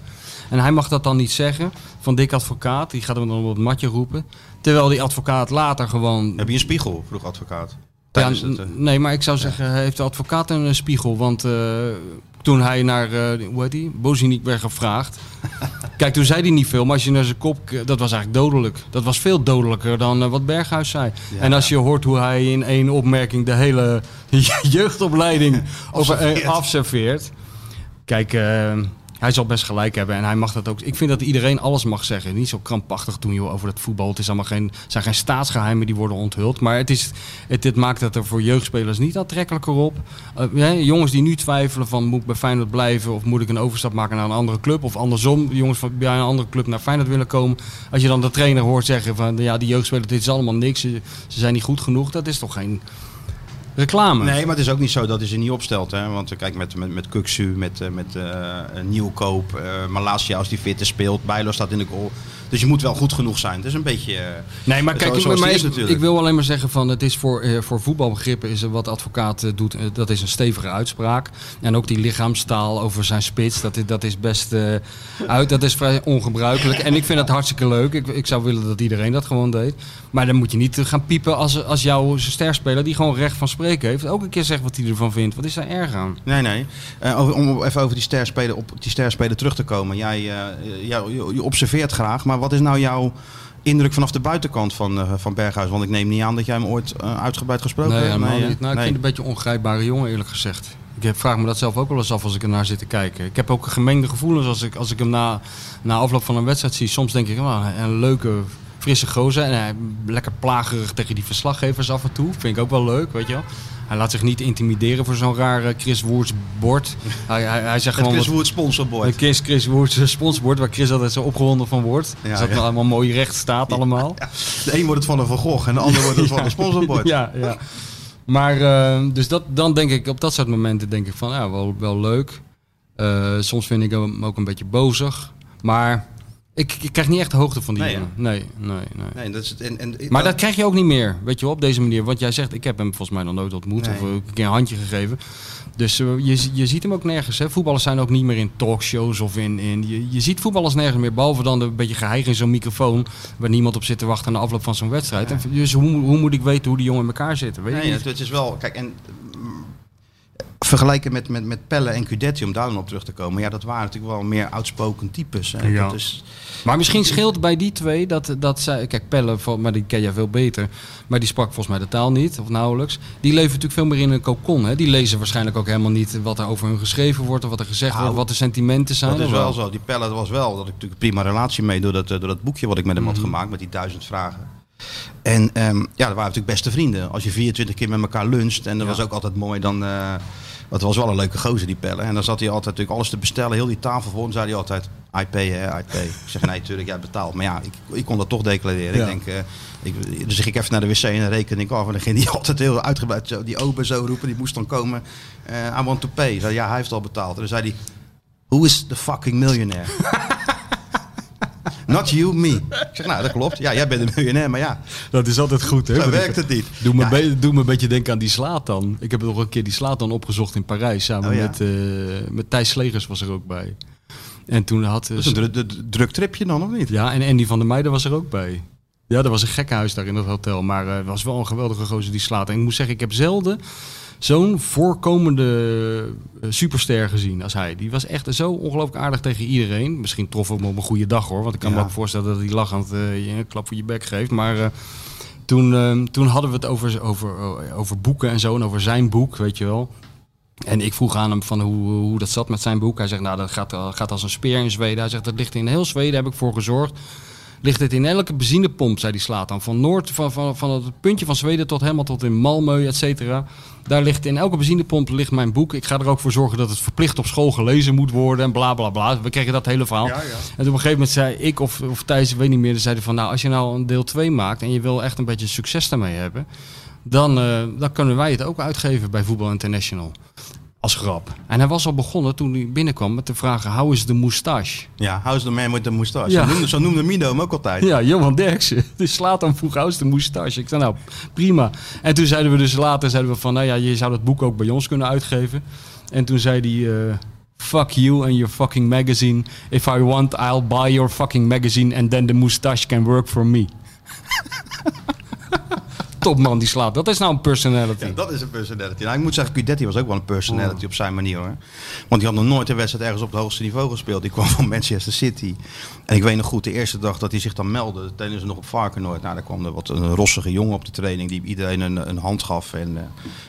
En hij mag dat dan niet zeggen van dik advocaat. Die gaat hem dan op het matje roepen. Terwijl die advocaat later gewoon Heb je een spiegel, vroeg advocaat? Ja, Tijdens het, eh, nee, maar ik zou zeggen, heeft de advocaat een eh, spiegel? Want eh, toen hij naar, eh hoe heet die, Boziniek werd gevraagd. Kijk, toen zei hij niet veel, maar als je naar zijn kop, dat was eigenlijk dodelijk. Dat was veel dodelijker dan eh, wat Berghuis zei. en als je hoort hoe hij in één opmerking de hele jeugdopleiding over, eh, Afserveert. Kijk, eh, hij zal best gelijk hebben en hij mag dat ook. Ik vind dat iedereen alles mag zeggen. Niet zo krampachtig doen joh, over het voetbal. Het is allemaal geen, zijn geen staatsgeheimen die worden onthuld. Maar het, is, het, het maakt het er voor jeugdspelers niet aantrekkelijker op. Eh, jongens die nu twijfelen van moet ik bij Feyenoord blijven... of moet ik een overstap maken naar een andere club... of andersom, jongens van bij een andere club naar Feyenoord willen komen. Als je dan de trainer hoort zeggen van... ja, die jeugdspelers, dit is allemaal niks, ze zijn niet goed genoeg. Dat is toch geen reclame? Nee, maar het is ook niet zo dat hij ze niet opstelt. Hè? Want eh, kijk, met, met, met Kuksu, met, eh, met eh, Nieuwkoop, Malasia als die fitte speelt. Bijlo staat in de goal. Dus je moet wel goed genoeg zijn. Het is een beetje... eh, Nee, maar Zo- kijk, zoals maar is ik- natuurlijk. ik wil alleen maar zeggen van het is voor, eh, voor voetbalbegrippen is wat advocaat eh, doet, dat is een stevige uitspraak. En ook die lichaamstaal over zijn spits, dat is, dat is best uit, dat is vrij ongebruikelijk. En ik vind het hartstikke leuk. Ik, ik zou willen dat iedereen dat gewoon deed. Maar dan moet je niet gaan piepen als, als jouw sterspeler die gewoon recht van spreken heeft, ook een keer zegt wat hij ervan vindt. Wat is daar erg aan? Nee, nee. Over- om even over die sterspeler, op die sterspeler terug te komen. Jij je, je observeert graag, maar wat is nou jouw indruk vanaf de buitenkant van, eh, van Berghuis? Want ik neem niet aan dat jij hem ooit eh, uitgebreid gesproken Nee, hebt. niet. Nou, ik Nee. vind het een beetje een ongrijpbare jongen, eerlijk gezegd. Ik heb, vraag me dat zelf ook wel eens af als ik ernaar zit te kijken. Ik heb ook gemengde gevoelens als ik, als ik hem na, na afloop van een wedstrijd zie. Soms denk ik, oh, een leuke, frisse gozer. En hij lekker plagerig tegen die verslaggevers af en toe. Vind ik ook wel leuk, weet je wel. Hij laat zich niet intimideren voor zo'n raar eh, Chris Woerts bord. Hij, hij, hij zegt Het gewoon... Chris Wood sponsorbord. een Chris, Chris Woerts eh, sponsorbord, waar Chris altijd zo opgewonden van wordt. Ja, dus dat ja. allemaal mooi recht staat allemaal. De een wordt het van een Van Gogh en de ander wordt het van een sponsorbord. Ja, ja. Maar eh, dus dat, dan denk ik, op dat soort momenten denk ik van, ja, wel, wel leuk. Soms vind ik hem ook een beetje bozig. Maar ik, ik krijg niet echt de hoogte van die Nee, jongen. Nee, nee, nee. Nee, dat is het. En, en, Maar dat krijg je ook niet meer, weet je wel, op deze manier. Want jij zegt, ik heb hem volgens mij nog nooit ontmoet Nee. of ook een keer een handje gegeven. Dus eh, je, je ziet hem ook nergens. Hè. Voetballers zijn ook niet meer in talkshows of in... in je, je ziet voetballers nergens meer, behalve dan een beetje geheig in zo'n microfoon... waar niemand op zit te wachten na afloop van zo'n wedstrijd. En, dus hoe, hoe moet ik weten hoe die jongen in elkaar zitten? Weet Nee, het, het is wel. Kijk, en. Vergelijken met, met, met Pelle en Cudetti, om daar dan op terug te komen. Ja, dat waren natuurlijk wel meer outspoken types. Hè. Ja. Dat is, Maar misschien scheelt bij die twee dat, dat zij... Kijk, Pelle, van- maar die ken jij veel beter. Maar die sprak volgens mij de taal niet, of nauwelijks. Die leven natuurlijk veel meer in een kokon. Hè? Die lezen waarschijnlijk ook helemaal niet wat er over hun geschreven wordt... of wat er gezegd Nou, wordt, wat de sentimenten zijn. dat is wel zo. Die Pelle was wel. Dat ik natuurlijk een prima relatie mee door dat, eh, door dat boekje wat ik met hem had gemaakt. Met die duizend vragen. En ehm, ja, dat waren natuurlijk beste vrienden. Als je 24 keer met elkaar luncht. En dat was ook altijd mooi dan. eh het was wel een leuke gozer, die Pelle. En dan zat hij altijd natuurlijk alles te bestellen. Heel die tafel vol. En zei hij altijd, I pay, hè, I pay. Ik zeg, nee, natuurlijk, jij betaalt. Maar ja, ik, ik kon dat toch declareren. Ja. Ik denk, eh, ik, dus ik ging even naar de wc en dan reken ik af. En dan ging hij altijd heel uitgebreid zo, die open zo roepen. Die moest dan komen, eh I want to pay. Zei, ja, hij heeft al betaald. En dan zei hij, who is the fucking millionaire? Not you, me. Ik zeg, nou, dat klopt. Ja, jij bent een miljonair, maar ja, Dat is altijd goed, hè? zo werkt het niet. Doe me, Ja, be- doe me een beetje denken aan die Slatan. Ik heb nog een keer die Slatan opgezocht in Parijs. Samen Oh ja. met, eh, met Thijs Slegers was er ook bij. En toen had... Dat is een dru- dru- druk tripje dan, of niet? Ja, en Andy van der Meijden was er ook bij. Ja, er was een gekkenhuis daar in dat hotel. Maar eh, het was wel een geweldige gozer die slaat. En ik moet zeggen, ik heb zelden zo'n voorkomende eh, superster gezien als hij. Die was echt zo ongelooflijk aardig tegen iedereen. Misschien trof hem op een goede dag hoor. Want ik kan me ook voorstellen dat hij lachend eh, je een klap voor je bek geeft. Maar eh, toen, eh, toen hadden we het over, over, over boeken en zo. En over zijn boek, weet je wel. En ik vroeg aan hem van hoe, hoe dat zat met zijn boek. Hij zegt, nou, dat gaat, gaat als een speer in Zweden. Hij zegt, dat ligt in heel Zweden, heb ik voor gezorgd. Ligt het in elke benzinepomp, zei die slaat dan. Van Noord, van, van, van het puntje van Zweden tot helemaal tot in Malmö, et cetera. Daar ligt in elke benzinepomp ligt mijn boek. Ik ga er ook voor zorgen dat het verplicht op school gelezen moet worden en bla bla bla. We kregen dat hele verhaal. En op een gegeven moment zei ik of, of Thijs, ik weet niet meer, zeiden van nou, als je nou een deel 2 maakt en je wil echt een beetje succes daarmee hebben, dan, eh, dan kunnen wij het ook uitgeven bij Voetbal International. Als grap. En hij was al begonnen toen hij binnenkwam met de vraag: How is de moustache? Ja, how's the man with the moustache? Ja. Zo, noemde, zo noemde Mino hem ook altijd. Ja, Johan Derksen. Dus slaat dan vroeg How is de moustache? Ik zei nou, prima. En toen zeiden we dus later zeiden we van: Nou ja, je zou dat boek ook bij ons kunnen uitgeven. En toen zei hij. eh, Fuck you and your fucking magazine. If I want, I'll buy your fucking magazine and then the moustache can work for me. Topman die slaapt. Dat is nou een personality. Ja, dat is een personality. Nou, ik moet zeggen, Cudetti was ook wel een personality op zijn manier hoor. Want die had nog nooit een wedstrijd ergens op het hoogste niveau gespeeld. Die kwam van Manchester City. En ik weet nog goed, de eerste dag dat hij zich dan meldde, toen trainen ze nog op Varkenoord. Nou, daar kwam er wat een rossige jongen op de training die iedereen een, een hand gaf en eh,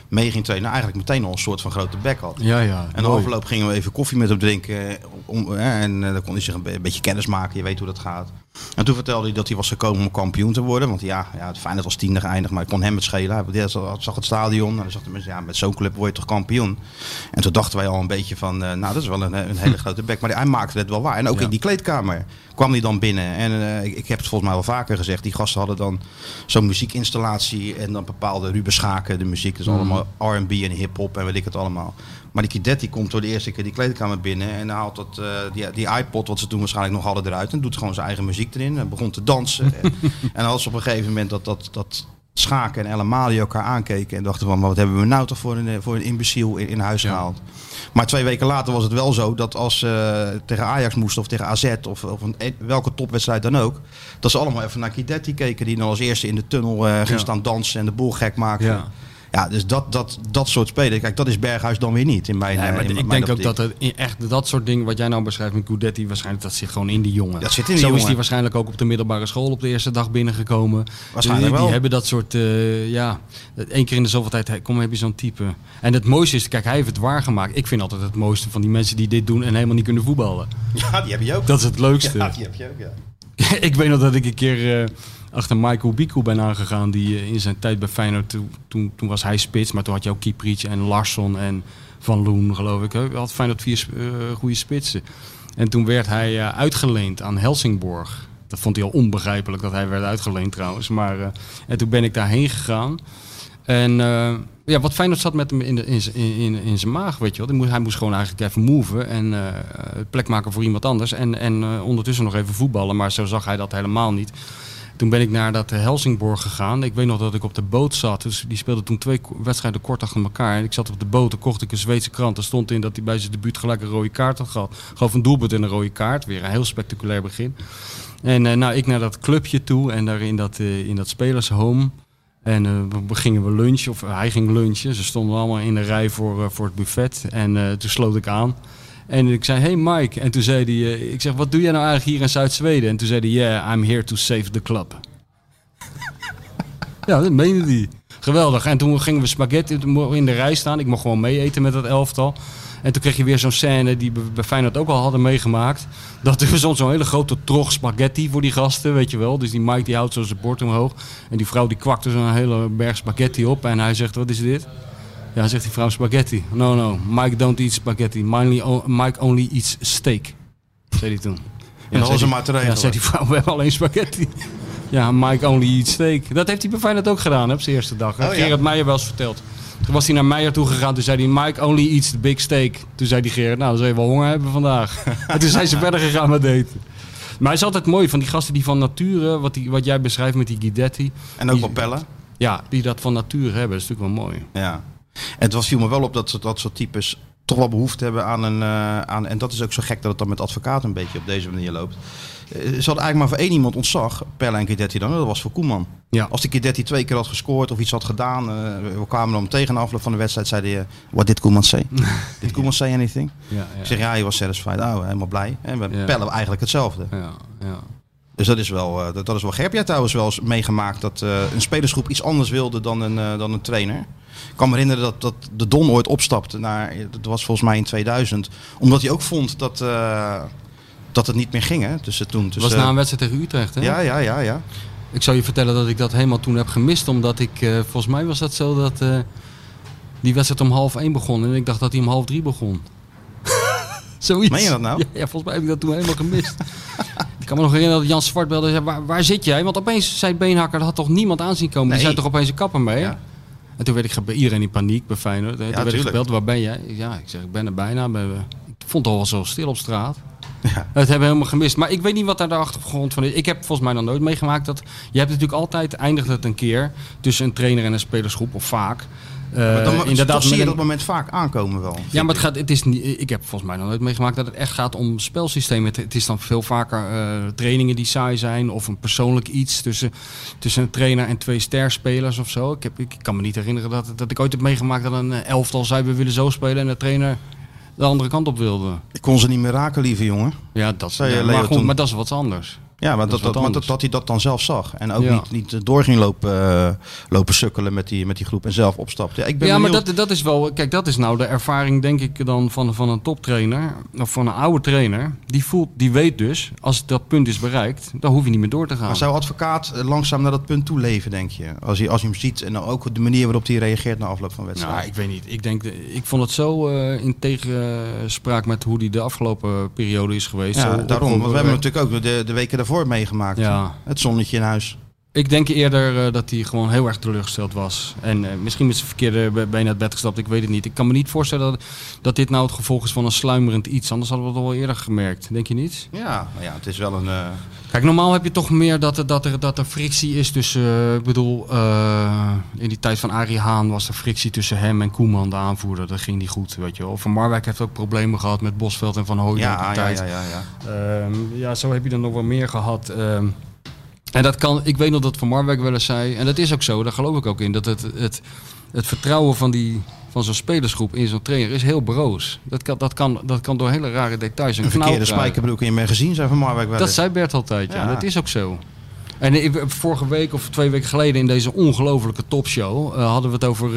mee ging trainen. Nou, eigenlijk meteen al een soort van grote bek had. Ja, ja. En mooi. afloop gingen we even koffie met hem drinken. eh, Om, eh, en eh, dan kon hij zich een beetje kennis maken. Je weet hoe dat gaat. En toen vertelde hij dat hij was gekomen om kampioen te worden. Want ja, ja het Feyenoord was tiende geëindigd. Maar ik kon hem het schelen. Hij zag het stadion. En dan zag hij, ja, met zo'n club word je toch kampioen. En toen dachten wij al een beetje van... eh, nou, dat is wel een, een hele grote bek. Maar hij maakte het wel waar. En ook Ja. in die kleedkamer kwam hij dan binnen. En eh, ik, ik heb het volgens mij wel vaker gezegd. Die gasten hadden dan zo'n muziekinstallatie. En dan bepaalde Ruben Schaken, de muziek. Dus allemaal R&B en hip-hop en weet ik het allemaal. Maar die Kidetti komt door de eerste keer die kleedkamer binnen. En haalt dat, eh, die, die iPod, wat ze toen waarschijnlijk nog hadden, eruit. En doet gewoon zijn eigen muziek erin. En begon te dansen. en, ze op een gegeven moment dat, dat, dat Schaken en El Amali elkaar aankeken. En dachten van, maar wat hebben we nou toch voor een, eh, voor een imbeciel in, in huis gehaald. Maar twee weken later was het wel zo dat als ze tegen Ajax moesten of tegen AZ of, of een, e- welke topwedstrijd dan ook. Dat ze allemaal even naar Kidetti keken. Die dan als eerste in de tunnel eh, ging Ja. staan dansen en de boel gek maakte. Ja. Ja, dus dat, dat, dat soort spelen. Kijk, dat is Berghuis dan weer niet in mijn Nee, eh, maar in ik mijn denk ook dat het echt dat soort dingen wat jij nou beschrijft met Gudetti, waarschijnlijk dat zit gewoon in die jongen. Dat zit in die Zo is jongen. hij waarschijnlijk ook op de middelbare school op de eerste dag binnengekomen. Waarschijnlijk die, die wel. hebben dat soort, eh, ja, één keer in de zoveel tijd, kom heb je zo'n type. En het mooiste is, kijk, hij heeft het waargemaakt. Ik vind altijd het mooiste van die mensen die dit doen en helemaal niet kunnen voetballen. Ja, die heb je ook. Dat is het leukste. Ja, die heb je ook, ja. ik weet nog dat ik een keer eh, achter Michael Biku ben aangegaan. Die eh, in zijn tijd bij Feyenoord, toen, toen, was hij spits. Maar toen had je ook Kieprits en Larsson en Van Loen, geloof ik. Hè. Had Feyenoord vier eh, goede spitsen. En toen werd hij eh, uitgeleend aan Helsingborg. Dat vond hij al onbegrijpelijk dat hij werd uitgeleend trouwens. Maar, en toen ben ik daarheen gegaan. En ja, wat Feyenoord zat met hem in, de, in, in, in, zijn maag, weet je wel. Moest- Hij moest gewoon eigenlijk even moven en eh, plek maken voor iemand anders. En, en ondertussen nog even voetballen, maar zo zag hij dat helemaal niet. Toen ben ik naar dat Helsingborg gegaan. Ik weet nog dat ik op de boot zat. Dus die speelde toen twee wedstrijden kort achter elkaar. En ik zat op de boot, toen kocht ik een Zweedse krant. Er stond in dat hij bij zijn debuut gelijk een rode kaart had gehad. Gewoon een doelpunt en een rode kaart. Weer een heel spectaculair begin. En eh, nou, ik naar dat clubje toe en daar in dat, eh, in dat spelershome. En eh, we- gingen we lunchen, of hij ging lunchen. Ze stonden allemaal in de rij voor, eh, voor het buffet. En eh, toen sloot ik aan. En ik zei, hey Mike. En toen zei hij, eh, ik zeg, wat doe jij nou eigenlijk hier in Zuid-Zweden? En toen zei hij, yeah, I'm here to save the club. ja, dat meende hij. Geweldig. En toen gingen we spaghetti in de rij staan. Ik mocht gewoon mee eten met dat elftal. En toen kreeg je weer zo'n scène die we bij Feyenoord ook al hadden meegemaakt. Dat er stond zo'n hele grote trog spaghetti voor die gasten, weet je wel. Dus die Mike die houdt zo zijn bord omhoog. En die vrouw die kwakte zo'n hele berg spaghetti op. En hij zegt, wat is dit? Ja, zegt die vrouw spaghetti. No, no, Mike don't eat spaghetti. Mike only, Mike only eats steak. Zei hij toen. En dat zei was hem maar te regelen. Ja, zei die vrouw, we hebben alleen spaghetti. Ja, Mike only eats steak. Dat heeft hij bij Feyenoord ook gedaan, hè, op zijn eerste dag. Oh, ja. Gerard Meijer wel eens verteld. Toen was hij naar Meijer toe gegaan. Toen zei hij, Mike only eats the big steak. Toen zei die Gerard, nou, dan zul je wel honger hebben vandaag. en toen zijn ze verder gegaan met eten. Maar hij is altijd mooi van die gasten die van nature, wat, die, wat jij beschrijft met die Guidetti. En ook wel pellen. Ja, die dat van nature hebben. Dat is natuurlijk wel mooi. Ja. En het was, viel me wel op dat, dat soort types toch wel behoefte hebben aan een... eh, aan, en dat is ook zo gek dat het dan met advocaten een beetje op deze manier loopt. Eh, Ze hadden eigenlijk maar voor één iemand ontzag, Pelle en Kidetti dan. Dat was voor Koeman. Ja. Als die Kidetti twee keer had gescoord of iets had gedaan. eh, we kwamen dan tegen de afloop van de wedstrijd. Zeiden je, what did Koeman say? did Koeman say anything? Ja, Ik zeg, ja, hij was satisfied. Oh, helemaal blij. En we Ja. Pelle eigenlijk hetzelfde. ja, ja. Dus dat is wel, eh, dat, dat is wel gek. Heb jij trouwens wel eens meegemaakt dat eh, een spelersgroep iets anders wilde dan een, eh, dan een trainer? Ik kan me herinneren dat, dat de Don ooit opstapte naar, dat was volgens mij in 2000, omdat hij ook vond dat, dat het niet meer ging. Hè? Tussen toen. Het Tussen, was na een wedstrijd tegen Utrecht, hè? ja, ja, ja, ja. Ik zou je vertellen dat ik dat helemaal toen heb gemist. Omdat ik, volgens mij was dat zo dat die wedstrijd om half één begon. En ik dacht dat hij om half drie begon. Zoiets. Meen je dat nou? Ja, ja, volgens mij heb ik dat toen helemaal gemist. ik kan me nog herinneren dat Jan Zwart belde zei, waar, waar zit jij? Want opeens zei Beenhakker, er had toch niemand aanzien komen. Die Nee. zei toch opeens een kapper mee? Ja. En toen werd ik gebe- iedereen in paniek bij Feyenoord. Toen werd ik gebeld, waar ben jij? Ja, ik zeg, ik ben er bijna. Ik vond het al wel zo stil op straat. Ja. Dat hebben we helemaal gemist. Maar ik weet niet wat daar de achtergrond van is. Ik heb volgens mij nog nooit meegemaakt dat... Je hebt natuurlijk altijd, eindigt het een keer... tussen een trainer en een spelersgroep, of vaak. Eh, Maar dan, inderdaad, zie je dat moment vaak aankomen wel. ja, maar het gaat, het is niet, ik heb volgens mij nog nooit meegemaakt dat het echt gaat om spelsystemen. Het, het is dan veel vaker eh, trainingen die saai zijn of een persoonlijk iets tussen, tussen een trainer en twee sterspelers of zo. Ik, heb, ik kan me niet herinneren dat, dat ik ooit heb meegemaakt dat een eh, elftal zei we willen zo spelen en de trainer de andere kant op wilde. Ik kon ze niet meer raken, lieve jongen. Ja, dat, Zei je, ja, maar, goed, maar dat is wat anders. Ja, maar Dat dat, dat, maar dat, hij dat dan zelf zag. En ook Ja. niet, niet door ging lopen, eh, lopen sukkelen met die, met die groep en zelf opstapte. Ja, ik ben Ja, maar dat, dat is wel. Kijk, dat is nou de ervaring, denk ik, dan van, van een toptrainer. Of van een oude trainer. Die voelt, die weet dus, als dat punt is bereikt, dan hoef je niet meer door te gaan. Maar zou advocaat eh, langzaam naar dat punt toe leven, denk je? Als hij, als hij hem ziet en dan ook de manier waarop hij reageert na afloop van wedstrijd. Nou, ik weet niet. Ik, denk, ik vond het zo eh, in tegenspraak met hoe die de afgelopen periode is geweest. ja, daarom. Want we hebben natuurlijk ook de, de weken daarvoor meegemaakt. Ja. Het zonnetje in huis. Ik denk eerder eh, dat hij gewoon heel erg teleurgesteld was. En eh, misschien met zijn verkeerde be- been uit bed gestapt, ik weet het niet. Ik kan me niet voorstellen dat, dat dit nou het gevolg is van een sluimerend iets. Anders hadden we het al eerder gemerkt. Denk je niet? Ja, nou ja, het is wel een... eh, Kijk, normaal heb je toch meer dat er, dat er, dat er frictie is tussen... ik bedoel, in die tijd van Arie Haan was er frictie tussen hem en Koeman, de aanvoerder. Dat ging niet goed, weet je wel. Van Marwijk heeft ook problemen gehad met Bosveld en Van Hooijdonk ja, die ja, tijd. ja, ja, ja. Ehm, ja, zo heb je er nog wel meer gehad. Ehm, en dat kan, ik weet nog dat Van Marwijk wel eens zei, en dat is ook zo, daar geloof ik ook in, dat het, het, het vertrouwen van, die, van zo'n spelersgroep in zo'n trainer is heel broos. Dat kan, dat kan, dat kan door hele rare details. Een verkeerde knauw krijgen. spijkerbroek in mijn gezien, zei Van Marwijk wel Dat eens. zei Bert altijd, ja. Ja. Dat is ook zo. En ik- vorige week of twee weken geleden in deze ongelofelijke topshow eh, hadden we het over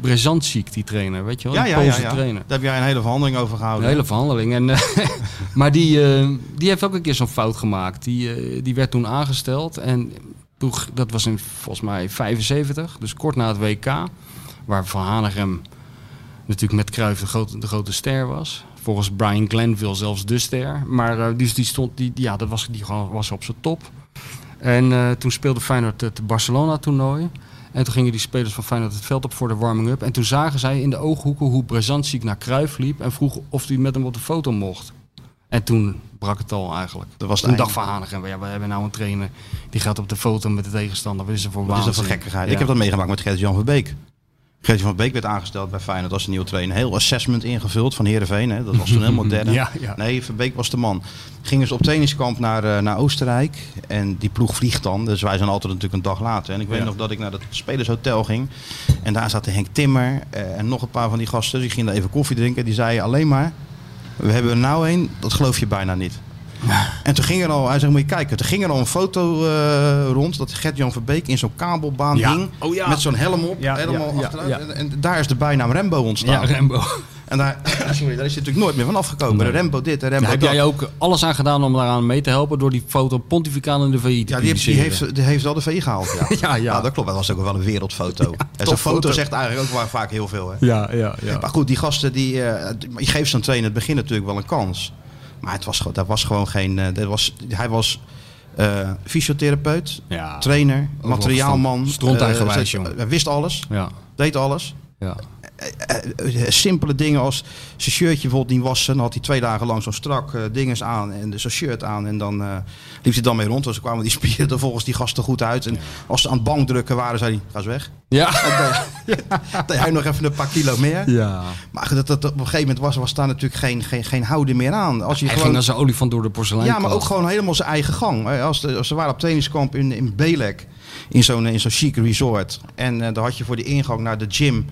Brezantsik, die trainer, weet je wel? Ja, ja, ja, Poolse ja. trainer. Daar heb jij een hele verhandeling over gehouden. Een hele verhandeling. En, eh, maar die, die heeft ook een keer zo'n fout gemaakt. Die, die werd toen aangesteld. En toen, dat was in volgens mij 75, dus kort na het WK. Waar Van Hanegem natuurlijk met Cruijff de grote, de grote ster was. Volgens Brian Glenville zelfs de ster. Maar dus die stond, die, ja, dat was, die was op zijn top. En eh, toen speelde Feyenoord het Barcelona-toernooi. En toen gingen die spelers van Feyenoord het veld op voor de warming-up. En toen zagen zij in de ooghoeken hoe Brezantsik naar Cruijff liep... en vroeg of hij met hem op de foto mocht. En toen brak het al eigenlijk. Dat was einde. dacht Van Hanegem, ja, we hebben nou een trainer... die gaat op de foto met de tegenstander. Wat is er voor Wat is dat voor gekkigheid? Ja. Ik heb dat meegemaakt met Gert-Jan van Gert-Jan van Beek werd aangesteld bij Feyenoord als een nieuwe trainer. Heel assessment ingevuld van Heerenveen. Hè. Dat was toen. Ja, ja. Nee, Van Beek was de man. Gingen ze op trainingskamp naar, eh, naar Oostenrijk. En die ploeg vliegt dan. Dus wij zijn altijd natuurlijk een dag later. En ik weet Ja. nog dat ik naar het spelershotel ging. En daar zaten Henk Timmer eh, en nog een paar van die gasten. Die gingen daar even koffie drinken. Die zeiden alleen maar... We hebben er nou een, dat geloof je bijna niet. En toen ging er al, hij zegt, moet je kijken, er ging er al een foto eh, rond dat Gert-Jan Verbeek in zo'n kabelbaan Ja. hing. Oh ja. Met zo'n helm op, helemaal achteruit. En, en daar is de bijnaam Rembo ontstaan. Ja, Rembo. En daar, sorry, daar is hij natuurlijk nooit meer van afgekomen. Nee. Rembo dit, de Rembo heb dat. jij ook alles aan gedaan om daaraan mee te helpen... door die foto pontificaal in de VI te Ja, die heeft, die, heeft, die heeft wel de V gehaald. Ja, Ja, ja. dat klopt. Dat was ook wel een wereldfoto. en zo'n foto zegt eigenlijk ook wel vaak heel veel. Hè? Ja, ja, ja. Maar goed, die gasten, die, eh, je geeft zo'n trainer in het begin natuurlijk wel een kans. Maar het was, dat was gewoon geen... eh, dat was, hij was eh, fysiotherapeut, ja. trainer, materiaalman. Stronteigenwijs, eh. Hij wist alles, Ja, deed alles. ja. Eh, eh, simpele dingen als zijn shirtje bijvoorbeeld niet wassen. Dan had hij twee dagen lang zo'n strak eh dinges aan en zo'n shirt aan. En dan liep hij dan mee rond. Dus kwamen die spieren er volgens die gasten goed uit. En als ze aan het bankdrukken waren, zei hij, ga eens weg. Ja. Dan hij nog even een paar kilo meer. ja. Maar dat, dat, op een gegeven moment was, was daar natuurlijk geen, geen, geen houden meer aan. Als je Hij gewoon, ging als een olifant door de porselein. ja, maar ook gewoon helemaal zijn eigen gang. Als, de, als ze waren op trainingskamp in, in Belek, in zo'n in zo'n chic resort. En eh daar had je voor de ingang naar de gym...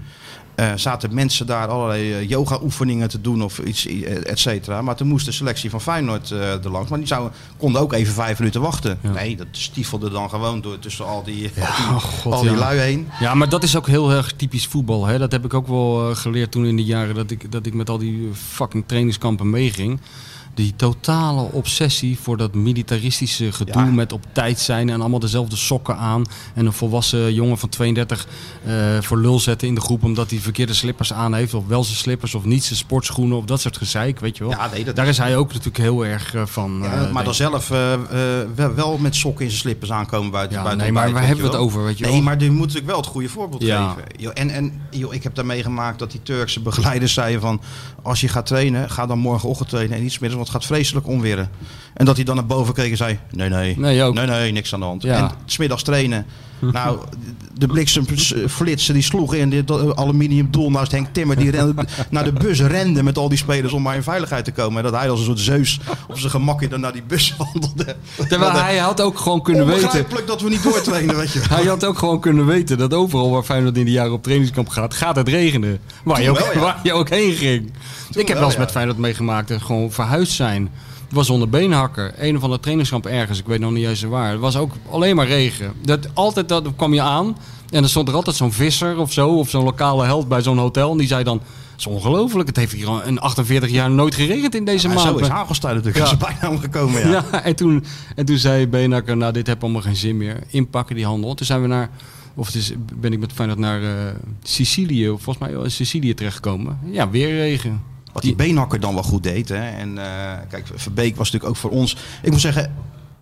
eh, zaten mensen daar allerlei eh, yoga-oefeningen te doen of iets, eh, et cetera. Maar toen moest de selectie van Feyenoord eh er langs. Maar die konden ook even vijf minuten wachten. Ja. Nee, dat stiefelde dan gewoon door tussen al die, al die, oh god, al die ja. lui heen. Ja, maar dat is ook heel erg typisch voetbal. Hè? Dat heb ik ook wel geleerd toen in de jaren dat ik, dat ik met al die fucking trainingskampen meeging. Die totale obsessie voor dat militaristische gedoe Ja. met op tijd zijn en allemaal dezelfde sokken aan. En een volwassen jongen van 32 eh, voor lul zetten in de groep omdat hij verkeerde slippers aan heeft. Of wel zijn slippers of niet zijn sportschoenen of dat soort gezeik, weet je wel. Ja, nee, dat Daar is hij ook natuurlijk heel erg eh, van. Ja, eh, maar dan zelf wel, wel met sokken in zijn slippers aankomen buiten, Ja, buiten nee, maar waar hebben we het over, weet je Nee, wel? maar je moet natuurlijk wel het goede voorbeeld geven. Joh, en en joh, ik heb daar meegemaakt dat die Turkse begeleiders zeiden van... als je gaat trainen, ga dan morgenochtend trainen en niet 's middags, want het gaat vreselijk onweren. En dat hij dan naar boven keek en zei, nee, nee, Nee, ook. nee, nee, niks aan de hand. Ja. En 's middags trainen. Nou, de bliksemflitsen die sloegen in dit aluminium doel naast Henk Timmer. Die rende, naar de bus rende met al die spelers om maar in veiligheid te komen. En dat hij als een soort zeus op zijn gemakje dan naar die bus wandelde. Terwijl hij had ook gewoon kunnen weten. Dat we niet doortrainen, weet je. Hij had ook gewoon kunnen weten dat overal waar Feyenoord in de jaren op trainingskamp gaat, gaat het regenen. Waar, je ook, wel, ja. waar je ook heen ging. ik heb wel, wel eens ja. met Feyenoord meegemaakt dat gewoon verhuisd zijn. Het was onder beenhakker. Een of andere trainingskamp ergens. Ik weet nog niet juist waar. Het was ook alleen maar regen. Dat, altijd dat kwam je aan. En dan stond er altijd zo'n visser of zo. Of zo'n lokale held bij zo'n hotel. En die zei dan... Het is ongelooflijk. Het heeft hier al in 48 jaar nooit geregend in deze Maar maand. zo is Hagelstein natuurlijk Ja. ja. bijna omgekomen. Ja. Ja, en, toen, en toen zei Beenhakker, nou dit heeft allemaal geen zin meer. Inpakken die handel. Toen zijn we naar, of het is, ben ik met Feyenoord naar eh, Sicilië, of volgens mij in Sicilië terechtgekomen. Ja, weer regen. Wat die beenhakker dan wel goed deed. Hè. En eh, kijk, Verbeek was natuurlijk ook voor ons. Ik moet zeggen,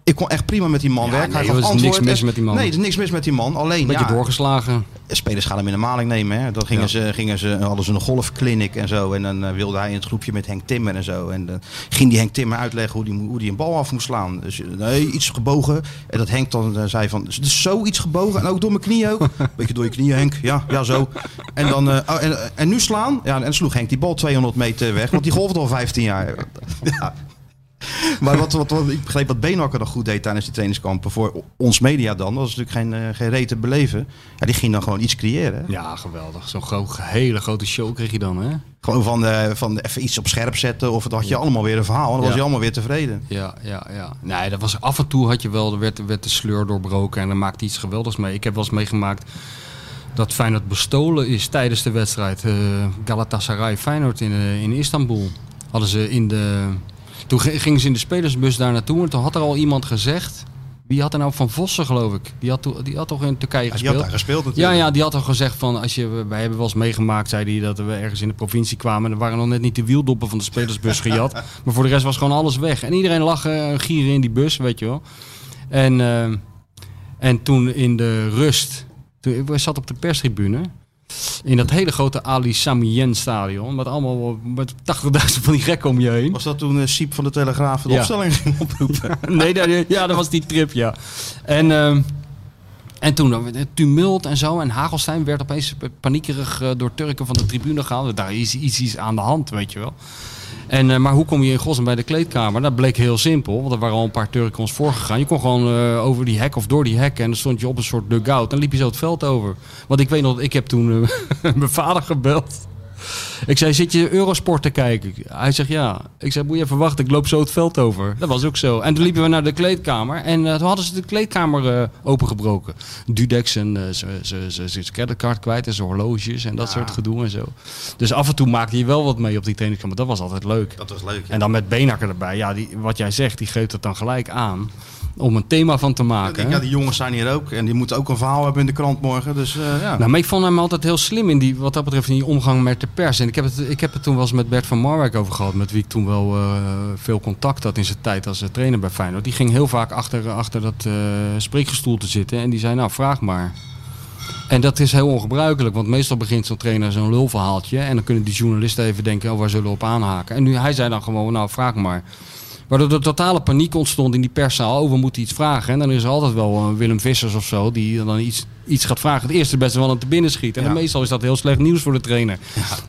ik kon echt prima met die man Ja, werken. nee, Hij er gaf niks mis met die man. Nee, er is niks mis met die man. Alleen, Beetje ja, doorgeslagen. spelers gaan hem in de maling nemen. Hè. Dan gingen Ja. ze, gingen ze, hadden ze een golfclinic en zo. En dan eh, wilde hij in het groepje met Henk Timmer en zo. En dan ging die Henk Timmer uitleggen hoe die, hoe die een bal af moest slaan. Dus eh, nee, iets gebogen. En dat Henk dan eh, zei van, dus zo iets gebogen. En ook door mijn knieën ook. Beetje door je knieën Henk. Ja, ja zo. En, dan, oh, en, en nu slaan. Ja, en sloeg Henk die bal 200 meter weg. Want die golfde al 15 jaar. Ja. Maar wat, wat, wat, ik begreep wat Beenhakker nog goed deed tijdens die trainingskampen. Voor ons media dan. Dat was natuurlijk geen, eh, geen reet te beleven. Ja, die ging dan gewoon iets creëren. hè. Ja, geweldig. Zo'n gro- hele grote show kreeg je dan, hè? Gewoon van, eh, van even iets op scherp zetten. Of dan had je allemaal weer een verhaal. En dan was je allemaal weer tevreden. Ja, ja, ja. Nee, dat was af en toe had je wel, er werd, werd de sleur doorbroken en dan maakte iets geweldigs mee. Ik heb wel eens meegemaakt dat Feyenoord bestolen is tijdens de wedstrijd. eh Galatasaray Feyenoord in, in Istanbul. Hadden ze in de... Toen gingen ze in de spelersbus daar naartoe en toen had er al iemand gezegd... Wie had er nou van Vossen, geloof ik? Die had, die had toch in Turkije Die gespeeld? had daar gespeeld Ja, natuurlijk. ja, die had al gezegd van, als je, wij hebben wel eens meegemaakt, zei hij, dat we ergens in de provincie kwamen. En er waren nog net niet de wieldoppen van de spelersbus gejat. maar voor de rest was gewoon alles weg. En iedereen lag eh, gieren in die bus, weet je wel. En, eh, en toen in de rust, toen, ik zat op de perstribune. In dat hele grote Ali Samien stadion. Met allemaal met 80.000 van die gekken om je heen. Was dat toen eh, Siep van de Telegraaf de Ja. opstelling ging oproepen? nee, nee, ja, dat was die trip, ja. En, ehm, en toen eh, tumult en zo. En Hagelstein werd opeens paniekerig eh, door Turken van de tribune gehaald. Daar is iets, iets aan de hand, weet je wel. En, eh, maar hoe kom je in godsnaam bij de kleedkamer? Dat bleek heel simpel, want er waren al een paar Turken ons voorgegaan. Je kon gewoon eh, over die hek of door die hek en dan stond je op een soort dugout. Dan liep je zo het veld over. Want ik weet nog, ik heb toen eh, mijn vader gebeld. Ik zei, zit je Eurosport te kijken? Hij zegt ja. Ik zei, moet je even wachten, ik loop zo het veld over. Dat was ook zo. En toen liepen we naar de kleedkamer en eh, toen hadden ze de kleedkamer eh, opengebroken. Dudex en eh, ze- ze- ze- zijn creditcard kwijt en zijn horloges en dat soort gedoe en zo. Dus af en toe maakte je wel wat mee op die trainingskamp. Dat was altijd leuk. Dat was leuk. ja. En dan met Benakker erbij. Ja, die, wat jij zegt, die geeft het dan gelijk aan. Om een thema van te maken. ja, die jongens zijn hier ook. En die moeten ook een verhaal hebben in de krant morgen. Dus eh, ja. Nou, maar ik vond hem altijd heel slim in die, wat dat betreft, in die omgang met de pers. En ik heb het, ik heb het toen wel eens met Bert van Marwijk over gehad, met wie ik toen wel eh, veel contact had in zijn tijd als eh, trainer bij Feyenoord. Die ging heel vaak achter, achter dat eh spreekgestoel te zitten en die zei, nou, vraag maar. En dat is heel ongebruikelijk, want meestal begint zo'n trainer zo'n lulverhaaltje en dan kunnen die journalisten even denken, oh, waar zullen we op aanhaken? En nu, hij zei dan gewoon, nou, vraag maar. Waardoor er totale paniek ontstond in die perszaal. Oh, we moeten iets vragen. En dan is er altijd wel een Willem Vissers of zo die dan iets, iets gaat vragen. Het eerste beste wel aan te binnen schiet. En Ja. meestal is dat heel slecht nieuws voor de trainer.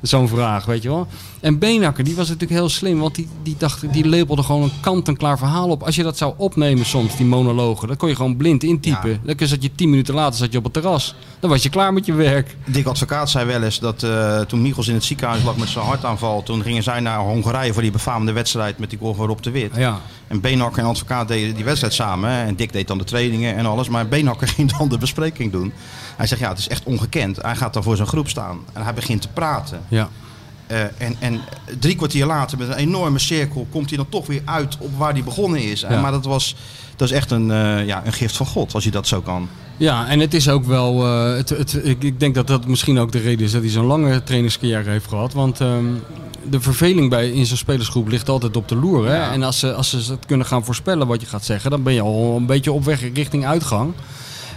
Zo'n vraag, weet je wel. En Beenhakker, die was natuurlijk heel slim. Want die, die, dacht, die lepelde gewoon een kant-en-klaar verhaal op. Als je dat zou opnemen soms, die monologen. Dan kon je gewoon blind intypen. Dan zat je tien minuten later zat je op het terras. Dan was je klaar met je werk. Dick Advocaat zei wel eens dat eh, toen Michels in het ziekenhuis lag met zijn hartaanval. Toen gingen zij naar Hongarije voor die befaamde wedstrijd met die goal van Rob de Wit. Ja. En Beenhakker en Advocaat deden die wedstrijd samen. En Dick deed dan de trainingen en alles. Maar Beenhakker ging dan de bespreking doen. Hij zegt ja, het is echt ongekend. Hij gaat dan voor zijn groep staan. En hij begint te praten. Ja. Eh, en, en drie kwartier later met een enorme cirkel komt hij dan toch weer uit op waar hij begonnen is. Ja. maar dat was, dat is echt een, eh, ja, een gift van God, als je dat zo kan. Ja, en het is ook wel. eh, het, het, ik, ik denk dat dat misschien ook de reden is dat hij zo'n lange trainingscarrière heeft gehad. Want ehm, de verveling bij, in zo'n spelersgroep ligt altijd op de loer. Hè? Ja. En als ze, als ze het kunnen gaan voorspellen wat je gaat zeggen, dan ben je al een beetje op weg richting uitgang.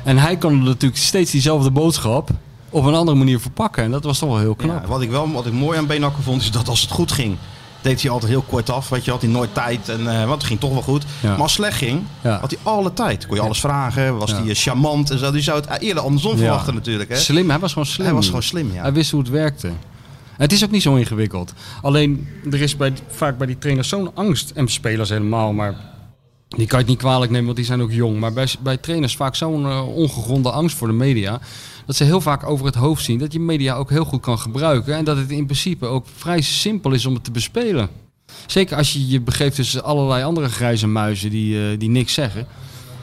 En hij kan natuurlijk steeds diezelfde boodschap op een andere manier verpakken. En dat was toch wel heel knap. Ja, wat ik wel wat ik mooi aan Benakker vond, is dat als het goed ging, deed hij altijd heel kort af. Weet je, had hij nooit tijd. En, eh, want het ging toch wel goed. Ja. Maar als het slecht ging, Ja. had hij alle tijd. Kon je alles vragen, was hij eh, charmant en zo. Die zou het eerder andersom verwachten natuurlijk. Hè? Slim, hij was gewoon slim. Hij was gewoon slim, ja. Hij wist hoe het werkte. Het is ook niet zo ingewikkeld. Alleen, er is bij, vaak bij die trainers zo'n angst. En spelers helemaal, maar die kan je het niet kwalijk nemen, want die zijn ook jong. Maar bij, bij trainers vaak zo'n eh, ongegronde angst voor de media. Dat ze heel vaak over het hoofd zien dat je media ook heel goed kan gebruiken. En dat het in principe ook vrij simpel is om het te bespelen. Zeker als je je begeeft tussen allerlei andere grijze muizen die, eh, die niks zeggen.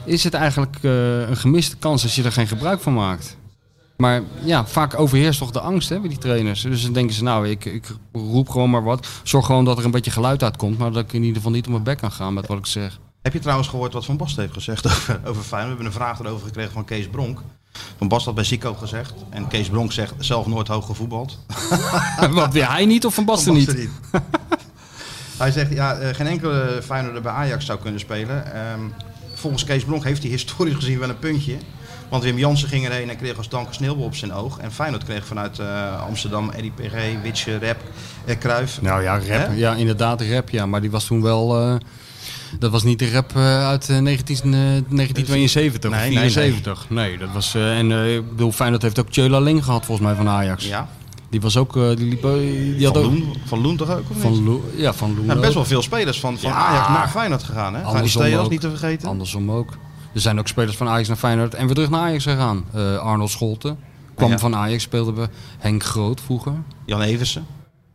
Is het eigenlijk eh, een gemiste kans als je er geen gebruik van maakt. Maar ja, vaak overheerst toch de angst hè, bij die trainers. Dus dan denken ze, nou, ik, ik roep gewoon maar wat. Zorg gewoon dat er een beetje geluid uitkomt. Maar dat ik in ieder geval niet op mijn bek kan gaan met wat ik zeg. Heb je trouwens gehoord wat Van Basten heeft gezegd over, over Feyenoord? We hebben een vraag erover gekregen van Kees Bronk. Van Basten had bij Zico gezegd. En Kees Bronk zegt zelf nooit hoog gevoetbald. wat, weer hij niet of Van Basten Van niet? Hij zegt, ja, eh, geen enkele Feyenoorder bij Ajax zou kunnen spelen. Ehm, volgens Kees Bronk heeft hij historisch gezien wel een puntje. Want Wim Jansen ging erheen en kreeg als dank een sneeuwbal op zijn oog. En Feyenoord kreeg vanuit eh, Amsterdam Eddie PG, Witsche, Rep, eh, Cruijff. Nou ja, rap. Hè? Ja, inderdaad, rap. Ja, maar die was toen wel... eh, dat was niet de rap uit eh, 19, eh, 1972 Nee, of nee, nee. 74. Nee, dat was... en ik bedoel, Feyenoord heeft ook Tjöla Ling gehad volgens mij van Ajax. Ja, Die was ook... die liep, die had van ook... Loen, van Loen toch ook? Of? Van ja, van Loen Ja, best wel veel spelers van, van Ja. Ajax naar Feyenoord gegaan. Hè? Andersom Steels ook. niet te vergeten. Andersom ook. Er zijn ook spelers van Ajax naar Feyenoord en weer terug naar Ajax gegaan. Eh, Arnold Scholten kwam Ja. van Ajax, speelde bij Henk Groot vroeger. Jan Eversen.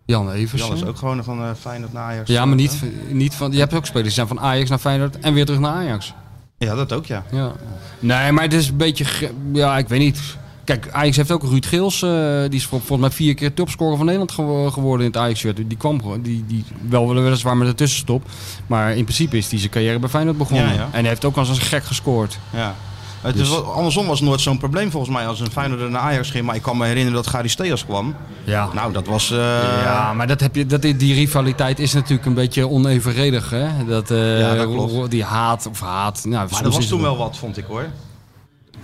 Jan Eversen. Jan is ook gewoon van eh, Feyenoord naar Ajax. Ja, maar niet, niet van... Je hebt ook spelers die zijn van Ajax naar Feyenoord en weer terug naar Ajax. Ja, dat ook ja. Ja. Nee, maar het is een beetje... Ja, ik weet niet. Kijk, Ajax heeft ook Ruud Geels. eh, die is vol- volgens mij vier keer topscorer van Nederland gewo- geworden in het Ajax-shirt. Die kwam gewoon... Die, die, wel weliswaar met een tussenstop. Maar in principe is hij zijn carrière bij Feyenoord begonnen. Ja, ja. En hij heeft ook als een gek gescoord. ja. Het Dus- is andersom was het nooit zo'n probleem volgens mij als een Feyenoord naar Ajax ging. Maar ik kan me herinneren dat Gary Steers kwam. Ja. Nou, dat was... eh, Ja, maar dat heb je, dat, die rivaliteit is natuurlijk een beetje onevenredig. Hè? Dat, eh, Ja, dat klopt. Die haat of haat. Nou, Maar dat was toen wel wat, vond ik hoor.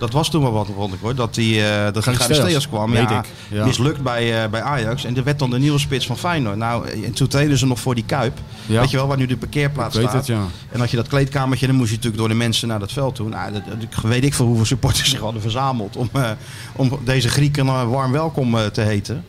Dat was toen wel wat, vond ik hoor. Dat die, dat Gary Gary Steers, kwam. weet ja, ik, ja. Mislukt bij, eh, bij Ajax. En er werd dan de nieuwe spits van Feyenoord. Nou, en toen treden ze nog voor die Kuip. Ja. Weet je wel, waar nu de parkeerplaats staat. het. En had je dat kleedkamertje, dan moest je natuurlijk door de mensen naar dat veld toe. Nou, dat, dat- weet ik veel hoeveel supporters zich hadden verzameld om, eh, om deze Grieken eh, warm welkom te heten.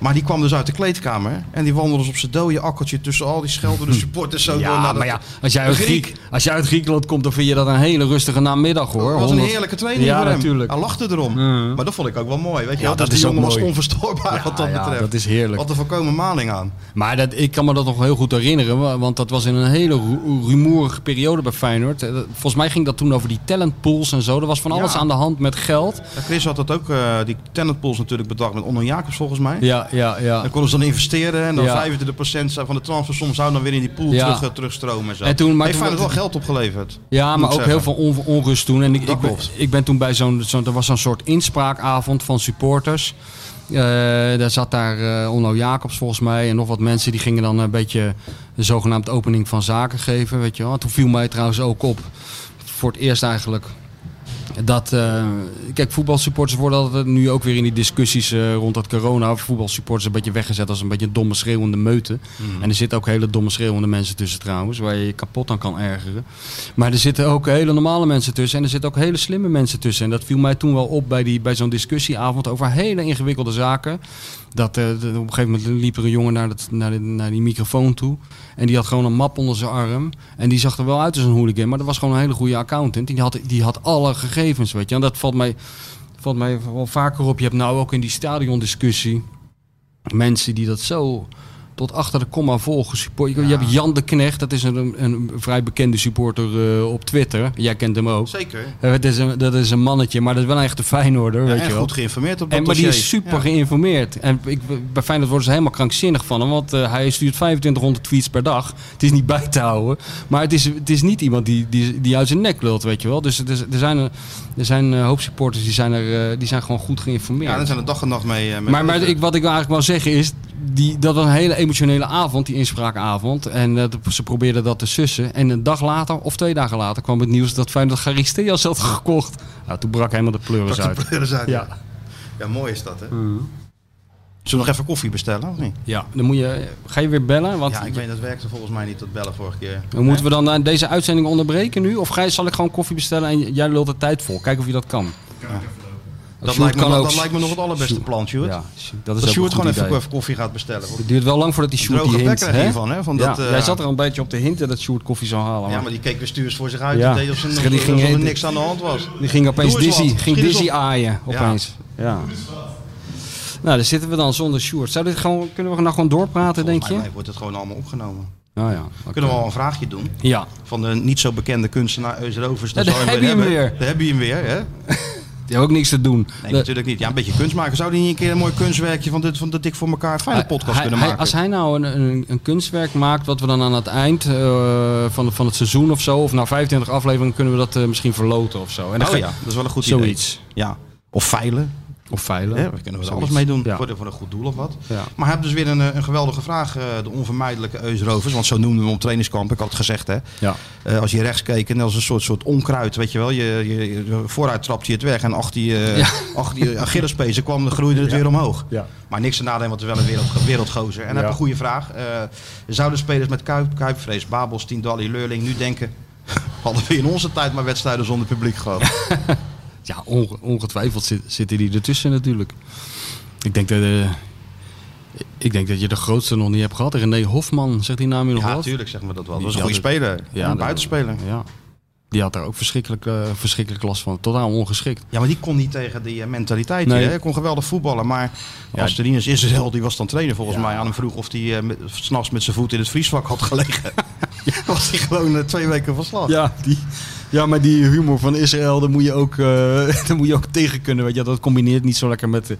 Maar die kwam dus uit de kleedkamer en die wandelde dus op zijn dode akkertje tussen al die scheldende supporters zo door Ja, naar dat- maar ja, als jij, uit Griek, als jij uit Griekenland komt, dan vind je dat een hele rustige namiddag hoor. Het was een 100 heerlijke training ja, voor hem. natuurlijk. Hij lachte erom. Maar dat vond ik ook wel mooi. Weet je Ja, dat Dus is jongen was onverstoorbaar Ja, wat dat betreft. dat is heerlijk. Wat een voorkomen maling aan. Maar dat, ik kan me dat nog heel goed herinneren, wa- want dat was in een hele ru- rumoerige periode bij Feyenoord. Eh, dat- Volgens mij ging dat toen over die talentpools en zo. Er was van alles aan de hand met geld. Chris had dat ook, eh, die talentpools natuurlijk bedacht met Onno Jacobs volgens mij. Ja, ja, ja. Dan konden ze dan investeren en dan Ja. 25% van de transfersom zou dan weer in die pool Ja. terug, eh, terugstromen. En zo. En toen- maar Heeft toen- Feyenoord wel geld opgeleverd. Ja, maar ook heel veel on- onrust toen. En ik, ik, ben, ik ben toen bij zo'n, zo'n er was zo'n soort inspraakavond van supporters. Eh, daar zat daar eh Onno Jacobs volgens mij en nog wat mensen die gingen dan een beetje de zogenaamde opening van zaken geven. Weet je wel. Toen viel mij trouwens ook op, voor het eerst eigenlijk, dat, eh, kijk, voetbalsupporters worden altijd nu ook weer in die discussies eh, rond dat corona. Voetbalsupporters een beetje weggezet als een beetje domme schreeuwende meute. En er zitten ook hele domme schreeuwende mensen tussen trouwens, waar je je kapot aan kan ergeren. Maar er zitten ook hele normale mensen tussen en er zitten ook hele slimme mensen tussen. En dat viel mij toen wel op bij, die, bij zo'n discussieavond over hele ingewikkelde zaken. Dat eh, op een gegeven moment liep er een jongen naar, dat, naar, de- naar die microfoon toe. En die had gewoon een map onder zijn arm. En die zag er wel uit als een hooligan. Maar dat was gewoon een hele goede accountant. Die had, die had alle gegevens, weet je. En dat valt mij, valt mij wel vaker op. Je hebt nou ook in die stadiondiscussie... mensen die dat zo tot achter de komma vol gesupport. Je, je hebt Jan de Knecht, dat is een, een vrij bekende supporter eh, op Twitter. Jij kent hem ook. Zeker. Eh, dat, is een, dat is een mannetje, maar dat is wel een echte Feyenoorder, Ja, weet en je wel. goed geïnformeerd op dat En, maar die is super Ja. geïnformeerd. En ik, bij Feyenoord worden ze helemaal krankzinnig van hem. Want eh, hij stuurt 2500 tweets per dag. Het is niet bij te houden. Maar het is, het is niet iemand die, die, die uit zijn nek lult, weet je wel. Dus er zijn, een- er zijn een hoop supporters die zijn, er, eh, die zijn gewoon goed geïnformeerd. Ja, daar zijn we dag en nacht mee. eh, Maar, maar ik, wat ik eigenlijk wil zeggen is, die, dat was een hele emotionele avond, die inspraakavond. En eh, ze probeerden dat te sussen. En een dag later, of twee dagen later, kwam het nieuws dat Feyenoord Charisteas had gekocht. Nou, toen brak helemaal de pleuris de uit. pleuris uit, Ja. ja. ja, mooi is dat, hè? Zullen we nog even koffie bestellen, of niet? Ja, dan moet je, ga je weer bellen? Want Ja, ik weet, dat werkte volgens mij niet, dat bellen vorige keer. Dan moeten we dan eh, deze uitzending onderbreken nu? Of ga je, zal ik gewoon koffie bestellen en jij lult de tijd vol? Kijk of je dat kan. Dat, lijkt me, dat, ook- dat lijkt me nog het allerbeste Sjoerd. plan, Sjoerd. Ja, dat dat is ook Sjoerd gewoon even, idee. even koffie gaat bestellen. Het duurt wel lang voordat die Sjoerd die hint. hè? hiervan, hè? Van ja, dat, eh, jij zat er een beetje op te hinten dat Sjoerd koffie zou halen. Ja, maar die keek weer stuurs voor zich uit. Ja. Deed alsof, Die ging ging er niks aan de hand was. Die ging opeens dizzy, ging dizzy aaien. Opeens. Ja. Nou, dan zitten we dan zonder Sjoerd. Zou dit gewoon, kunnen we nou gewoon doorpraten, denk je? mij wordt het gewoon allemaal opgenomen. Nou ja. Kunnen we al een vraagje doen? Ja. Van de niet zo bekende kunstenaar Eus Rovers. Ja, daar zou heb je hem hebben. weer. Daar heb je hem weer, hè? Die hebben ook niks te doen. Nee, natuurlijk niet. Ja, een beetje kunst maken. Zou die niet een keer een mooi kunstwerkje van, dit, van de Dik voor elkaar fijne podcast Hij- kunnen hij- maken? als hij nou een, een, een kunstwerk maakt, wat we dan aan het eind eh, van, van het seizoen of zo, of na 25 afleveringen, kunnen we dat eh, misschien verloten of zo. En oh ja, dat is wel een goed zoiets. idee. Ja. Of veilen. Of veilen. Hè? We kunnen er alles mee doen. Ja. Voor, de- voor een goed doel of wat. Ja. Maar heeft dus weer een, eh, een geweldige vraag. eh, de onvermijdelijke Eus Rovers. Want zo noemden we hem op trainingskamp. Ik had het gezegd hè. Ja. Eh, als je rechts keek en dat was een soort, soort onkruid, weet je wel. Je, je, je- vooruit trapte je het weg en achter je, Ja. achter je Achillespezen kwam, dan groeide het weer omhoog. Ja. Maar niks te nadelen, want het is wel een wereld, wereldgozer. En heeft een goede vraag. Zouden spelers met kuip, kuipvrees, Babels, Tiendalli, Leurling nu denken... hadden we in onze tijd maar wedstrijden zonder publiek gehad? Ja, onge- ongetwijfeld zit- zitten die ertussen natuurlijk. Ik denk dat, eh, ik denk dat je de grootste nog niet hebt gehad. René Hofman, zegt die naam je nog ja, wat? natuurlijk zeggen we dat wel. Dat was een goede speler. Ja, een dat- buitenspeler. Ja. Die had daar ook verschrikkelijk, eh, verschrikkelijk last van. Totaal ongeschikt. Ja, maar die kon niet tegen die eh, mentaliteit. Nee. Hij kon geweldig voetballen. Maar Ja. als Rinus Israël, die was dan trainer volgens Ja. mij, aan hem vroeg of hij eh, met- s'nachts met zijn voet in het vriesvak had gelegen. was hij gewoon eh, twee weken van slag. Ja, die, ja, maar die humor van Israël, daar moet je ook, eh, daar moet je ook tegen kunnen. Weet je. Dat combineert niet zo lekker met, eh,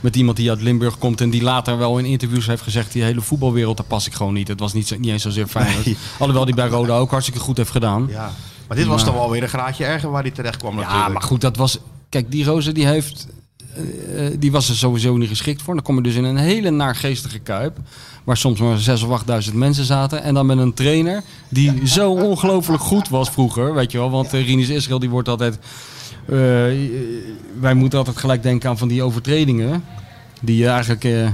met iemand die uit Limburg komt en die later wel in interviews heeft gezegd: die hele voetbalwereld, daar pas ik gewoon niet. Het was niet, niet eens zozeer fijn. Nee. Alhoewel die bij Roda ook hartstikke goed heeft gedaan. Ja. Maar dit was Maar- dan wel weer een graadje erger waar hij terecht kwam natuurlijk. Ja, maar goed, dat was. Kijk, die Roze die heeft. Eh, die was er sowieso niet geschikt voor. Dan kom je dus in een hele naargeestige kuip. Waar soms maar 6 of 8000 mensen zaten. En dan met een trainer die zo ongelooflijk goed was vroeger. Weet je wel, want uh, Rinus Israël die wordt altijd. eh, wij moeten altijd gelijk denken aan van die overtredingen. Die eigenlijk. eh,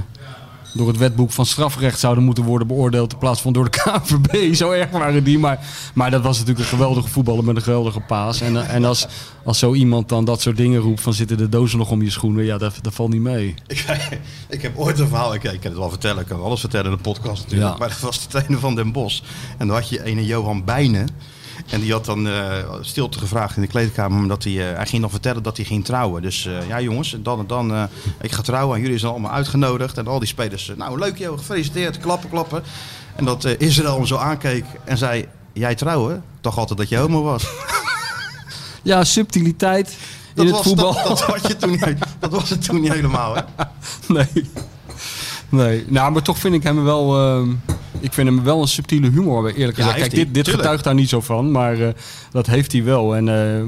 door het wetboek van strafrecht zouden moeten worden beoordeeld in plaats van door de KNVB. Zo erg waren die. Maar, maar dat was natuurlijk een geweldige voetballer met een geweldige paas. En, eh, en als, als zo iemand dan dat soort dingen roept van zitten de dozen nog om je schoenen. Ja, dat, dat valt niet mee. Ik, ik heb ooit een verhaal, ik, ik kan het wel vertellen, ik kan alles vertellen in de podcast natuurlijk. Ja. Maar dat was de trainer van Den Bosch. En dan had je ene Johan Bijnen. En die had dan eh, stilte gevraagd in de kleedkamer. Omdat hij, eh, hij ging nog vertellen dat hij ging trouwen. Dus eh, ja jongens, dan en dan. ik ga trouwen en jullie zijn allemaal uitgenodigd. En al die spelers, nou leuk joh, gefeliciteerd, klappen, klappen. En dat Israël hem zo aankeek en zei, jij trouwen? Toch altijd dat je homo was. Ja, subtiliteit in Dat, het was, voetbal. dat, dat, had je toen niet, dat was het toen niet helemaal hè. Nee. Nee. Nou, maar toch vind ik hem wel... ehm, ik vind hem wel een subtiele humor, eerlijk Ja, gezegd. Kijk, dit, hij. dit getuigt daar niet zo van, maar eh, dat heeft hij wel. En eh,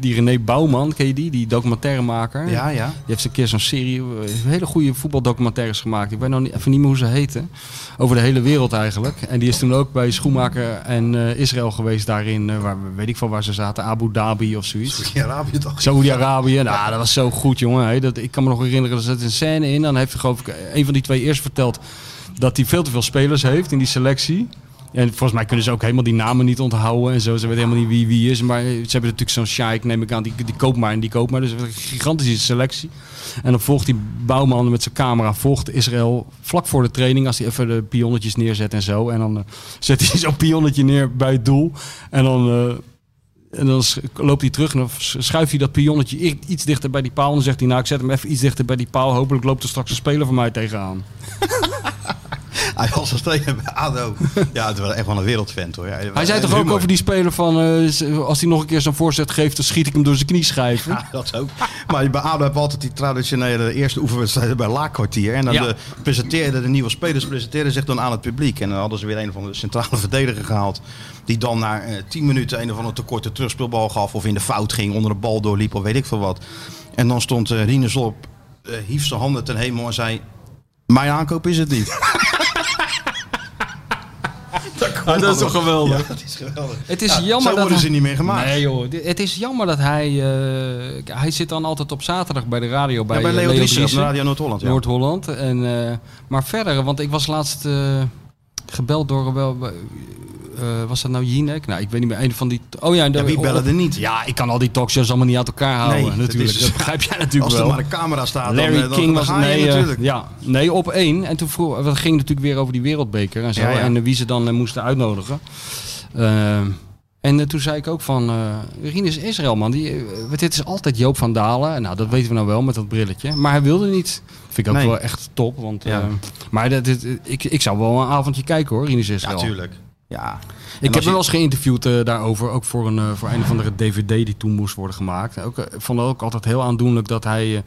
die René Bouwman, ken je die? Die documentairemaker. Ja, ja. Die heeft een keer zo'n serie, eh, hele goede voetbaldocumentaires gemaakt. Ik weet nog niet, even niet meer hoe ze heten. Over de hele wereld eigenlijk. En die is toen ook bij Schoenmaker en Israël geweest daarin. waar, weet ik van waar ze zaten. Abu Dhabi of zoiets. Saudi-Arabië toch? Saoedi-Arabië. Nou, dat was zo goed, jongen. Dat, ik kan me nog herinneren, er zat een scène in. Dan heeft geloof ik een van die twee eerst verteld dat hij veel te veel spelers heeft in die selectie. En volgens mij kunnen ze ook helemaal die namen niet onthouden en zo. Ze weten helemaal niet wie wie is. Maar ze hebben natuurlijk zo'n Shaik, neem ik aan, die, die koopt maar en die koopt maar. Dus een gigantische selectie. En dan volgt die bouwman met zijn camera, volgt Israël vlak voor de training. Als hij even de pionnetjes neerzet en zo. En dan eh, zet hij zo'n pionnetje neer bij het doel. En dan... eh, en dan loopt hij terug en dan sch- schuift hij dat pionnetje iets dichter bij die paal. En dan zegt hij, nou ik zet hem even iets dichter bij die paal. Hopelijk loopt er straks een speler van mij tegenaan. Hij was als trainer bij ADO. Ja, het was echt wel een wereldvent hoor. Hij zei toch ook over die speler van... eh, als hij nog een keer zo'n voorzet geeft, dan schiet ik hem door zijn knieschijven. Ja, dat ook. Maar bij ADO hebben we altijd die traditionele eerste oefenwedstrijden bij Laakkwartier. En dan Ja. de, presenteerden de nieuwe spelers presenteerden zich dan aan het publiek. En dan hadden ze weer een van de centrale verdediger gehaald. Die dan na eh, 10 minuten een of andere tekorte terugspeelbal gaf. Of in de fout ging, onder de bal doorliep of weet ik veel wat. En dan stond eh op, eh, hief zijn handen ten hemel en zei... Mijn aankoop is het niet. Ah, dat is toch geweldig? Ja, dat is geweldig. Het is Ja, jammer zo dat worden hij- ze niet meer gemaakt. Nee joh, het is jammer dat hij... eh, hij zit dan altijd op zaterdag bij de radio bij, Ja, bij eh, Leo Leo Driessen. Radio Noord-Holland. Ja. Noord-Holland. En, eh, maar verder, want ik was laatst eh, gebeld door... Wel, eh, was dat nou Jinek? Nou, ik weet niet meer. Een van die... Oh ja, de, Ja, wie bellen er niet? Ja, ik kan al die talkshows allemaal niet uit elkaar houden. Nee, dat natuurlijk. is- Dat begrijp jij natuurlijk Als er wel. maar een camera staat, Larry dan, eh, dan, King dan was nee, eh, natuurlijk. ja, nee, op één. En toen vroeg, het ging natuurlijk weer over die wereldbeker en zo. Ja, ja. En wie ze dan moesten uitnodigen. En toen zei ik ook van, eh Rinus Israëlman, die, eh, dit is altijd Joop van Dalen. Nou, dat weten we nou wel met dat brilletje. Maar hij wilde niet. Vind ik ook Nee. wel echt top. Want, Ja. maar dat, dit, ik, ik zou wel een avondje kijken hoor, Rinus Ja, Israël. tuurlijk. Ja. Ik heb je- wel eens geïnterviewd eh, daarover, ook voor een, eh, voor een of andere DVD die toen moest worden gemaakt. Ook, eh, ik vond het ook altijd heel aandoenlijk dat hij eh,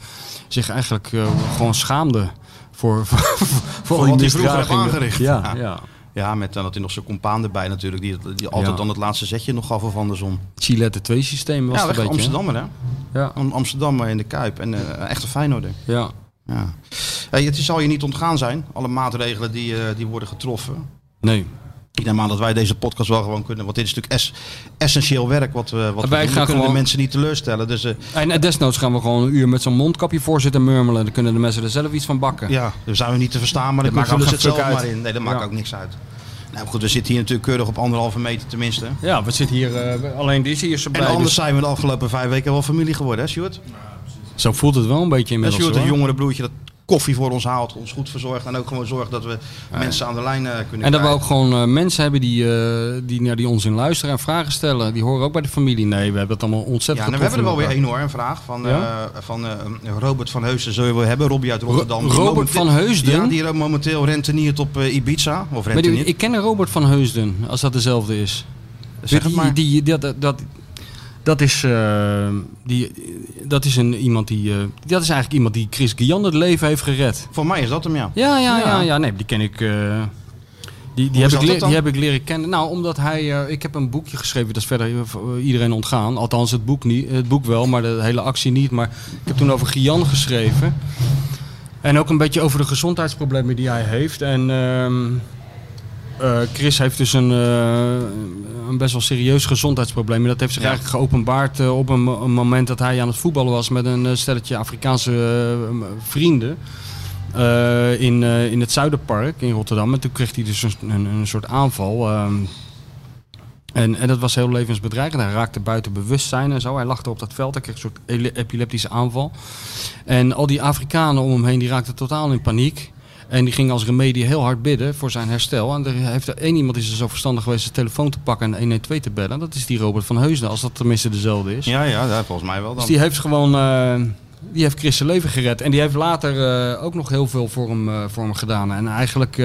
zich eigenlijk eh, gewoon schaamde voor, voor, voor, al wat hij vroeger heeft aangericht. Ja, Ja. ja. Ja, met dan dat hij nog zijn compaan erbij natuurlijk, die, die altijd Ja. dan het laatste zetje nog gaf of andersom. Chilette 2 systeem was ja, het een beetje. Amsterdammer hè? Ja, Am- Amsterdammer in de Kuip en eh echt een Feyenoorder. ja. Ja. Hey, het zal je niet ontgaan zijn, alle maatregelen die, eh, die worden getroffen. Nee. Ik neem aan dat wij deze podcast wel gewoon kunnen, want dit is natuurlijk es- essentieel werk wat we, wat we Wij doen. We gaan kunnen gewoon- de mensen niet teleurstellen. Dus eh, En eh, desnoods gaan we gewoon een uur met zo'n mondkapje voor zitten murmelen. Dan kunnen de mensen er zelf iets van bakken. ja, dan zijn we niet te verstaan, maar dan ook ze het zelf maar uit. in. Nee, dat maakt Ja. ook niks uit. Nou goed, we zitten hier natuurlijk keurig op anderhalve meter tenminste. Ja, we zitten hier, eh, alleen die is hier zo En bij. anders dus- zijn we de afgelopen vijf weken wel familie geworden, hè Sjoerd? Zo voelt het wel een beetje En inmiddels Sjoerd, een hoor. jongere broertje dat koffie voor ons haalt, ons goed verzorgt en ook gewoon zorgt dat we mensen aan de lijn eh, kunnen En dat we ook gewoon eh, mensen hebben die, eh, die naar die onzin luisteren en vragen stellen. Die horen ook bij de familie. Nee, we hebben het allemaal Ja, ontzettend en we hebben er wel weer één hoor, een vraag van, Ja? van Robert van Heusden. Zullen we hebben? Robbie uit Rotterdam. Ro- Die Robert momenteel- van Heusden? Ja, die momenteel renteniert op Ibiza. Of Maar die- renteniert. ik ken Robert van Heusden, als dat dezelfde is. Zeg het die, maar. Die, dat, dat, dat, is, eh, die, dat is een, iemand die, eh, dat is eigenlijk iemand die Chris Guillan het leven heeft gered. Voor mij is dat hem, ja. Ja, ja, ja, Ja. ja, nee, die ken ik. eh, die, die, heb ik die heb ik leren kennen. Nou, omdat hij. eh, ik heb een boekje geschreven, dat is verder iedereen ontgaan. Althans, het boek, niet, het boek wel, maar de hele actie niet. Maar ik heb toen over Gian geschreven. En ook een beetje over de gezondheidsproblemen die hij heeft. En eh, Chris heeft dus een, eh, een best wel serieus gezondheidsprobleem. En dat heeft zich Ja. eigenlijk geopenbaard eh, op een, mo- een moment dat hij aan het voetballen was met een stelletje Afrikaanse vrienden. in, in het Zuiderpark in Rotterdam. En toen kreeg hij dus een, een, een soort aanval. ehm, en, en dat was heel levensbedreigend. Hij raakte buiten bewustzijn en zo. Hij lag er op dat veld. Hij kreeg een soort epileptische aanval. En al die Afrikanen om hem heen die raakten totaal in paniek. En die gingen als remedie heel hard bidden voor zijn herstel. En er heeft er één iemand is er zo verstandig geweest zijn telefoon te pakken en 112 te bellen. Dat is die Robert van Heusden, als dat tenminste dezelfde is. Ja, ja, ja, volgens mij wel dan. Dus die heeft gewoon, eh, die heeft Chris zijn leven gered. En die heeft later eh, ook nog heel veel voor hem, eh, voor hem gedaan. En eigenlijk,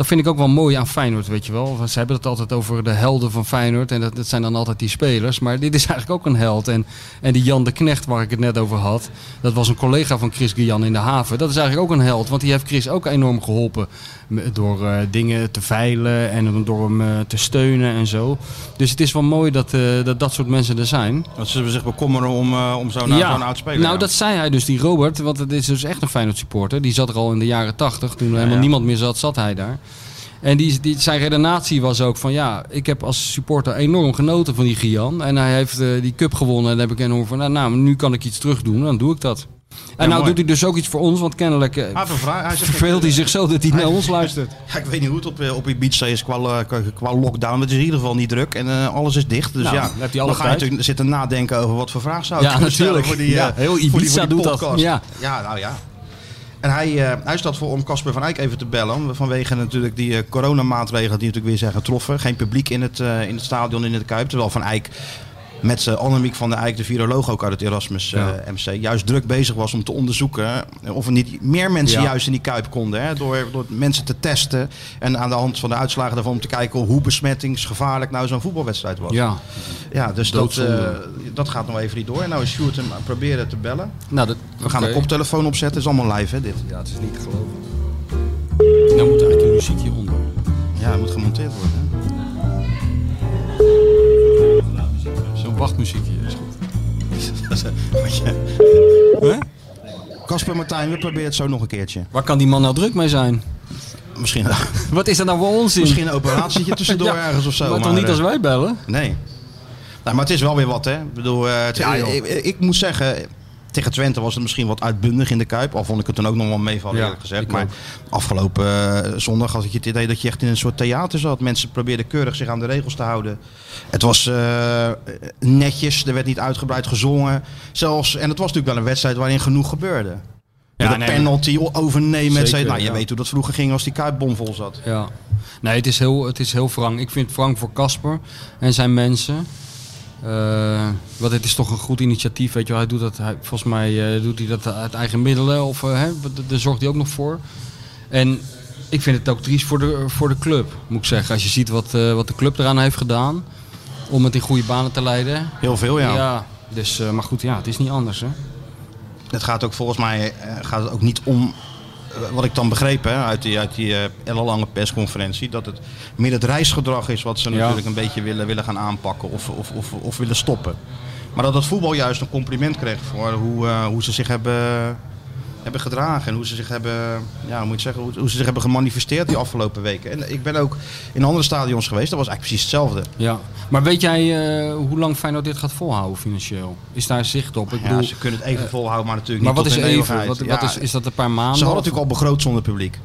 dat vind ik ook wel mooi aan Feyenoord, weet je wel. Ze hebben het altijd over de helden van Feyenoord. En dat, dat zijn dan altijd die spelers. Maar dit is eigenlijk ook een held. En, en die Jan de Knecht, waar ik het net over had. Dat was een collega van Chris Guillan in de haven. Dat is eigenlijk ook een held. Want die heeft Chris ook enorm geholpen. Door eh, dingen te veilen en door hem eh, te steunen en zo. Dus het is wel mooi dat, eh, dat dat soort mensen er zijn. Dat ze zich bekommeren om, om zo'n zo'n oud speler. Nou, ja. dat zei hij dus, die Robert. Want het is dus echt een Feyenoord supporter. Die zat er al in de jaren tachtig. Toen helemaal ja. niemand meer zat, zat hij daar. En die, die, zijn redenatie was ook van... Ja, ik heb als supporter enorm genoten van die Gian. En hij heeft eh, die cup gewonnen. En dan heb ik enorm van... Nou, nou, nu kan ik iets terug doen. Dan doe ik dat. En nou mooi. doet hij dus ook iets voor ons. Want kennelijk eh, Hij verveelt hij zich zo dat hij naar ons luistert. Ja, ik weet niet hoe het op, eh, op Ibiza is qua, qua, qua lockdown. Het is in ieder geval niet druk en alles is dicht. Dus Nou, ja, dan ga je natuurlijk zitten nadenken over wat voor vraag zou ik Ja, kunnen stellen natuurlijk. Voor die, Ja, heel voor die- voor Ibiza die doet dat. podcast. Ja. ja, nou ja. En hij, hij stelt voor om Casper van Eyck even te bellen. Vanwege natuurlijk die eh, coronamaatregelen die natuurlijk weer zijn getroffen. Geen publiek in het, eh, in het stadion, in het Kuip. Terwijl Van Eyck met uh, Annemiek van der Eyck, de viroloog ook uit het Erasmus uh, Ja. MC, juist druk bezig was om te onderzoeken eh, of er niet meer mensen Ja. juist in die kuip konden. Hè, door, door mensen te testen en aan de hand van de uitslagen daarvan om te kijken hoe besmettingsgevaarlijk nou zo'n voetbalwedstrijd was. Ja, Ja, dus dat, eh, dat gaat nog even niet door. En nou is Sjoerd hem proberen te bellen. nou, dat, We gaan oké. de koptelefoon opzetten. Het is allemaal live, hè, dit. Ja, het is niet te geloven. Nou moet eigenlijk een muziekje onder. Ja, het moet gemonteerd worden. Hè? Wachtmuziekje is goed. Casper Martijn, we proberen het zo nog een keertje. Waar kan die man nou druk mee zijn? Misschien, Wat is dat nou voor onzin? misschien een operatietje tussendoor Ja, ergens of zo. maar toch niet eh, als wij bellen? Nee. Nou, maar het is wel weer wat, hè? Ik bedoel, het- Ja, ik, ik moet zeggen, tegen Twente was het misschien wat uitbundig in de Kuip. Al vond ik het toen ook nog wel meevallen, Ja, eerlijk gezegd. Maar afgelopen eh, zondag had ik het idee dat je echt in een soort theater zat. Mensen probeerden keurig zich aan de regels te houden. Het was eh, netjes, er werd niet uitgebreid gezongen. Zelfs, en het was natuurlijk wel een wedstrijd waarin genoeg gebeurde. Ja, de nee, penalty overnemen. Zeker. Nou, je ja. weet hoe dat vroeger ging als die Kuip bomvol zat. Ja. Nee, het is heel, het is heel wrang. Ik vind wrang voor Casper en zijn mensen. Eh, want het is toch een goed initiatief, weet je wel. Hij doet dat, hij, volgens mij eh, doet hij dat uit eigen middelen. Of eh, hè, daar zorgt hij ook nog voor. En ik vind het ook triest voor de, voor de club, moet ik zeggen. Als je ziet wat, eh, wat de club eraan heeft gedaan. Om het in goede banen te leiden. Heel veel, ja. dus, eh, maar goed, ja, het is niet anders, hè. Het gaat ook volgens mij gaat het ook niet om. Wat ik dan begreep hè, uit die, uit die eh, ellenlange persconferentie, dat het meer het reisgedrag is wat ze Ja. natuurlijk een beetje willen, willen gaan aanpakken of, of, of, of willen stoppen. Maar dat het voetbal juist een compliment kreeg voor hoe, eh, hoe ze zich hebben, hebben gedragen en hoe ze zich hebben, ja, hoe moet je zeggen, hoe, hoe ze zich hebben gemanifesteerd die afgelopen weken. En ik ben ook in andere stadions geweest, dat was eigenlijk precies hetzelfde. Ja. Maar weet jij eh, hoe lang Feyenoord dit gaat volhouden financieel? Is daar zicht op? Ik Ja, bedoel, ze kunnen het even volhouden, maar natuurlijk maar niet wat tot is even? Wat, wat Ja, is, is dat een paar maanden? Ze hadden of- natuurlijk al begroot zonder publiek.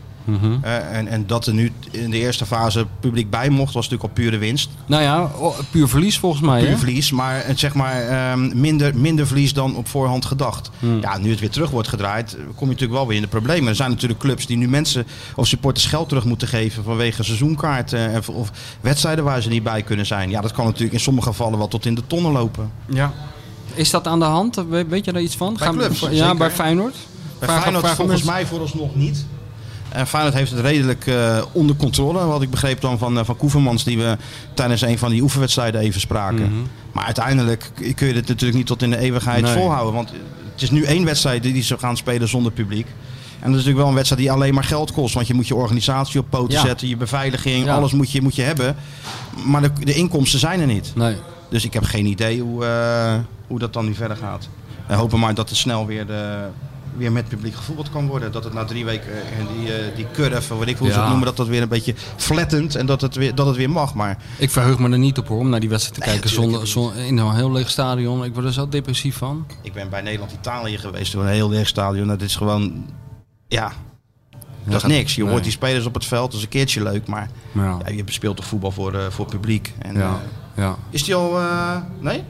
Eh, en, en dat er nu in de eerste fase publiek bij mocht, was natuurlijk al pure winst. Nou ja, puur verlies volgens mij. Puur hè? verlies, maar het zeg maar ehm, minder, minder verlies dan op voorhand gedacht. Hmm. Ja, nu het weer terug wordt gedraaid, kom je natuurlijk wel weer in de problemen. Er zijn natuurlijk clubs die nu mensen of supporters geld terug moeten geven vanwege seizoenkaarten en- of wedstrijden waar ze niet bij kunnen zijn. Ja, dat kan natuurlijk in sommige gevallen wel tot in de tonnen lopen. Ja. Is dat aan de hand? We- Weet je daar iets van? Bij clubs, ja, zeker. bij Feyenoord? Bij Feyenoord volgens mij vooralsnog niet. En Feyenoord heeft het redelijk eh, onder controle. Wat ik begreep dan van, uh, van Koevermans, die we tijdens een van die oefenwedstrijden even spraken. Mhm. Maar uiteindelijk kun je dit natuurlijk niet tot in de eeuwigheid Nee. volhouden. Want het is nu één wedstrijd die ze gaan spelen zonder publiek. En dat is natuurlijk wel een wedstrijd die alleen maar geld kost. Want je moet je organisatie op poten Ja. zetten, je beveiliging, Ja. alles moet je, moet je hebben. Maar de, de inkomsten zijn er niet. Nee. Dus ik heb geen idee hoe, eh, hoe dat dan nu verder gaat. We hopen maar dat het snel weer, de, weer met publiek gevoetbald kan worden. Dat het na drie weken eh, en die, eh, die curve, wat ik hoe ze het noemen, dat dat weer een beetje flattent en dat het weer, dat het weer mag. Maar Ik verheug me er niet op hoor, om naar die wedstrijd te Nee, kijken zonder, zonder, in een heel leeg stadion. Ik word er zo depressief van. ik ben bij Nederland-Italië geweest door een heel leeg stadion. Dat is gewoon, ja, dat is niks. Je nee. hoort die spelers op het veld, dat is een keertje leuk. Maar Ja. ja, je speelt toch voetbal voor, eh, voor publiek. En, Ja. ja. is die al, eh, nee?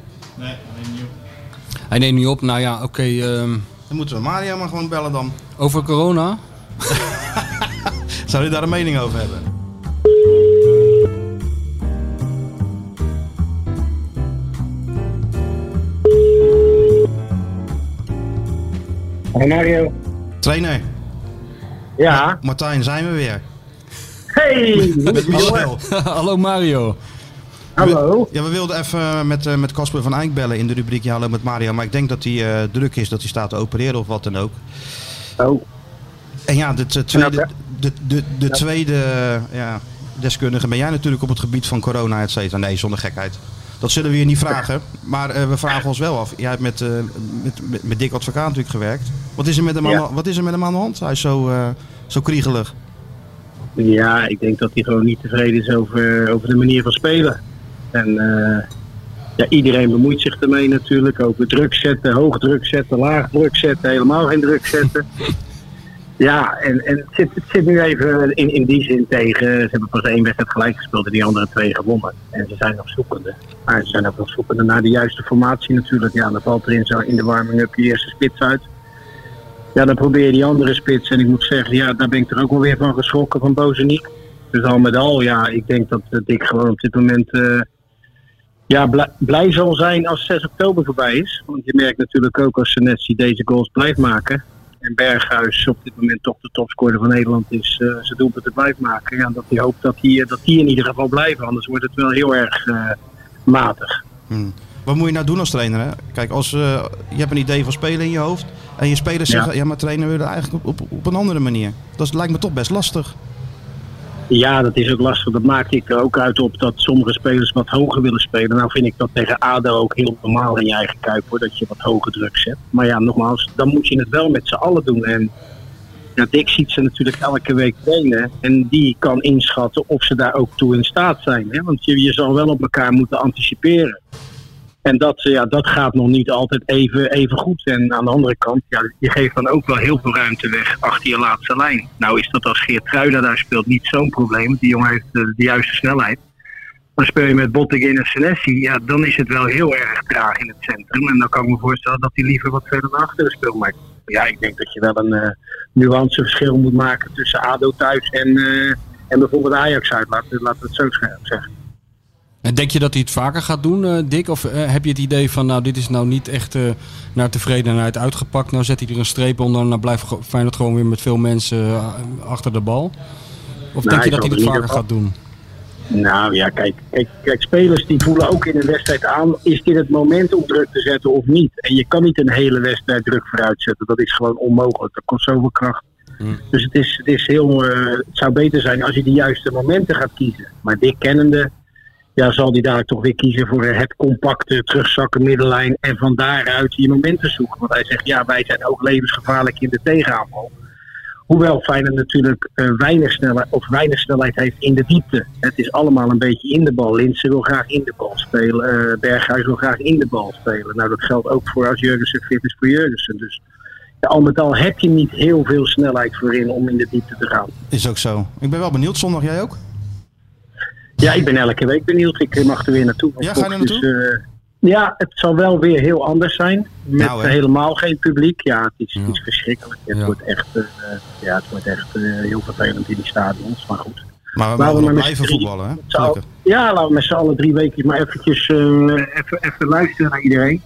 Hij neemt niet op. Nou ja, oké. ehm, Dan moeten we Mario maar gewoon bellen dan. over corona. Zou je daar een mening over hebben? Hey Mario. Trainer, Ja. Martijn, zijn we weer. Hey! Met Michel. Hallo Mario. Hallo. Ja, we wilden even met eh, met Casper van Eyck bellen in de rubriek Ja, Hallo met Mario. Maar ik denk dat hij eh, druk is, dat hij staat te opereren of wat dan ook. Oh. En ja, de, de tweede, de, de, de tweede eh, ja, deskundige ben jij natuurlijk op het gebied van corona, et cetera. Nee, zonder gekheid. Dat zullen we je niet vragen. Maar eh, we vragen ons wel af. Jij hebt met, eh, met, met, met Dick Advocaat natuurlijk gewerkt. Wat is er met hem, Ja. aan, de- wat is er met hem aan de hand? Hij is zo, eh, zo kriegelig. Ja, ik denk dat hij gewoon niet tevreden is over, over de manier van spelen. En eh, ja, iedereen bemoeit zich ermee natuurlijk. Over druk zetten, hoog druk zetten, laag druk zetten, helemaal geen druk zetten. Ja, en, en het, zit, het zit nu even in, in die zin tegen. Ze hebben pas één wedstrijd gelijk gespeeld en die andere twee gewonnen. En ze zijn nog zoekende. Maar ze zijn ook nog zoekende naar de juiste formatie natuurlijk. Ja, dan valt er in, zo in de warming-up je eerste spits uit. Ja, dan probeer je die andere spits. En ik moet zeggen, ja, daar ben ik er ook wel weer van geschrokken van Bozeniek. Dus al met al, ja, ik denk dat eh, Dick gewoon op dit moment eh, Ja, blij, blij zal zijn als 6 oktober voorbij is. Want je merkt natuurlijk ook als Senesi deze goals blijft maken. En Berghuis op dit moment toch de topscorer van Nederland is. Uh, ze doelpunten blijft maken. Ja, dat hij hoopt dat die, dat die in ieder geval blijven. Anders wordt het wel heel erg uh, matig. Hmm. Wat moet je nou doen als trainer? Hè? Kijk, als, uh, je hebt een idee van spelen in je hoofd. En je spelers zeggen, ja, ja maar trainen we eigenlijk op, op, op een andere manier. Dat lijkt me toch best lastig. Ja, dat is ook lastig. Dat maak ik er ook uit op dat sommige spelers wat hoger willen spelen. Nou vind ik dat tegen ADO ook heel normaal in je eigen kuip hoor, dat je wat hoger druk zet. Maar ja, nogmaals, dan moet je het wel met z'n allen doen. En ja, Dick ziet ze natuurlijk elke week trainen. En die kan inschatten of ze daar ook toe in staat zijn. Hè? Want je, je zal wel op elkaar moeten anticiperen. En dat, ja, dat gaat nog niet altijd even, even goed. En aan de andere kant, ja, je geeft dan ook wel heel veel ruimte weg achter je laatste lijn. Nou is dat als Geert Truida daar speelt niet zo'n probleem. Die jongen heeft de, de, juiste snelheid. Maar speel je met Bottegin en Senesi, ja, dan is het wel heel erg traag in het centrum. En dan kan ik me voorstellen dat hij liever wat verder naar achteren speelt. Maar ja, ik denk dat je wel een uh, nuanceverschil moet maken tussen ADO thuis en, uh, en bijvoorbeeld Ajax uit. Laten, laten we het zo zeggen. En denk je dat hij het vaker gaat doen, uh, Dick? Of uh, heb je het idee van, nou, dit is nou niet echt uh, naar tevredenheid uitgepakt. Nou zet hij er een streep onder en dan blijft Feyenoord gewoon weer met veel mensen achter de bal? Of nou, denk je dat hij het vaker gaat doen? Nou ja, kijk, kijk, kijk, spelers die voelen ook in een wedstrijd aan, is dit het moment om druk te zetten of niet? En je kan niet een hele wedstrijd druk vooruit zetten. Dat is gewoon onmogelijk. Dat kost zoveel kracht. Hmm. Dus het, is, het, is heel, het zou beter zijn als je de juiste momenten gaat kiezen. Maar Dick kennende ja, zal hij daar toch weer kiezen voor het compacte terugzakken middenlijn en van daaruit je momenten zoeken. Want hij zegt ja, wij zijn ook levensgevaarlijk in de tegenaanval. Hoewel Feyenoord natuurlijk uh, weinig, snelheid, of weinig snelheid heeft in de diepte. Het is allemaal een beetje in de bal. Linsen wil graag in de bal spelen. Uh, Berghuis wil graag in de bal spelen. Nou, dat geldt ook voor als Jurgensen fit is voor Jurgensen. Dus ja, al met al heb je niet heel veel snelheid voorin om in de diepte te gaan. Is ook zo. Ik ben wel benieuwd. Zondag jij ook? Ja, ik ben elke week benieuwd. Ik mag er weer naartoe. Ja, ga je er naartoe? Dus, uh, ja, het zal wel weer heel anders zijn. Met nou, helemaal geen publiek. Ja, het is, het is verschrikkelijk. Het ja. wordt echt, uh, ja, het wordt echt uh, heel vervelend in die stadions. Maar goed. Maar we mogen nog blijven voetballen, hè? Ja, laten we met z'n allen drie weken maar eventjes even, even luisteren naar iedereen.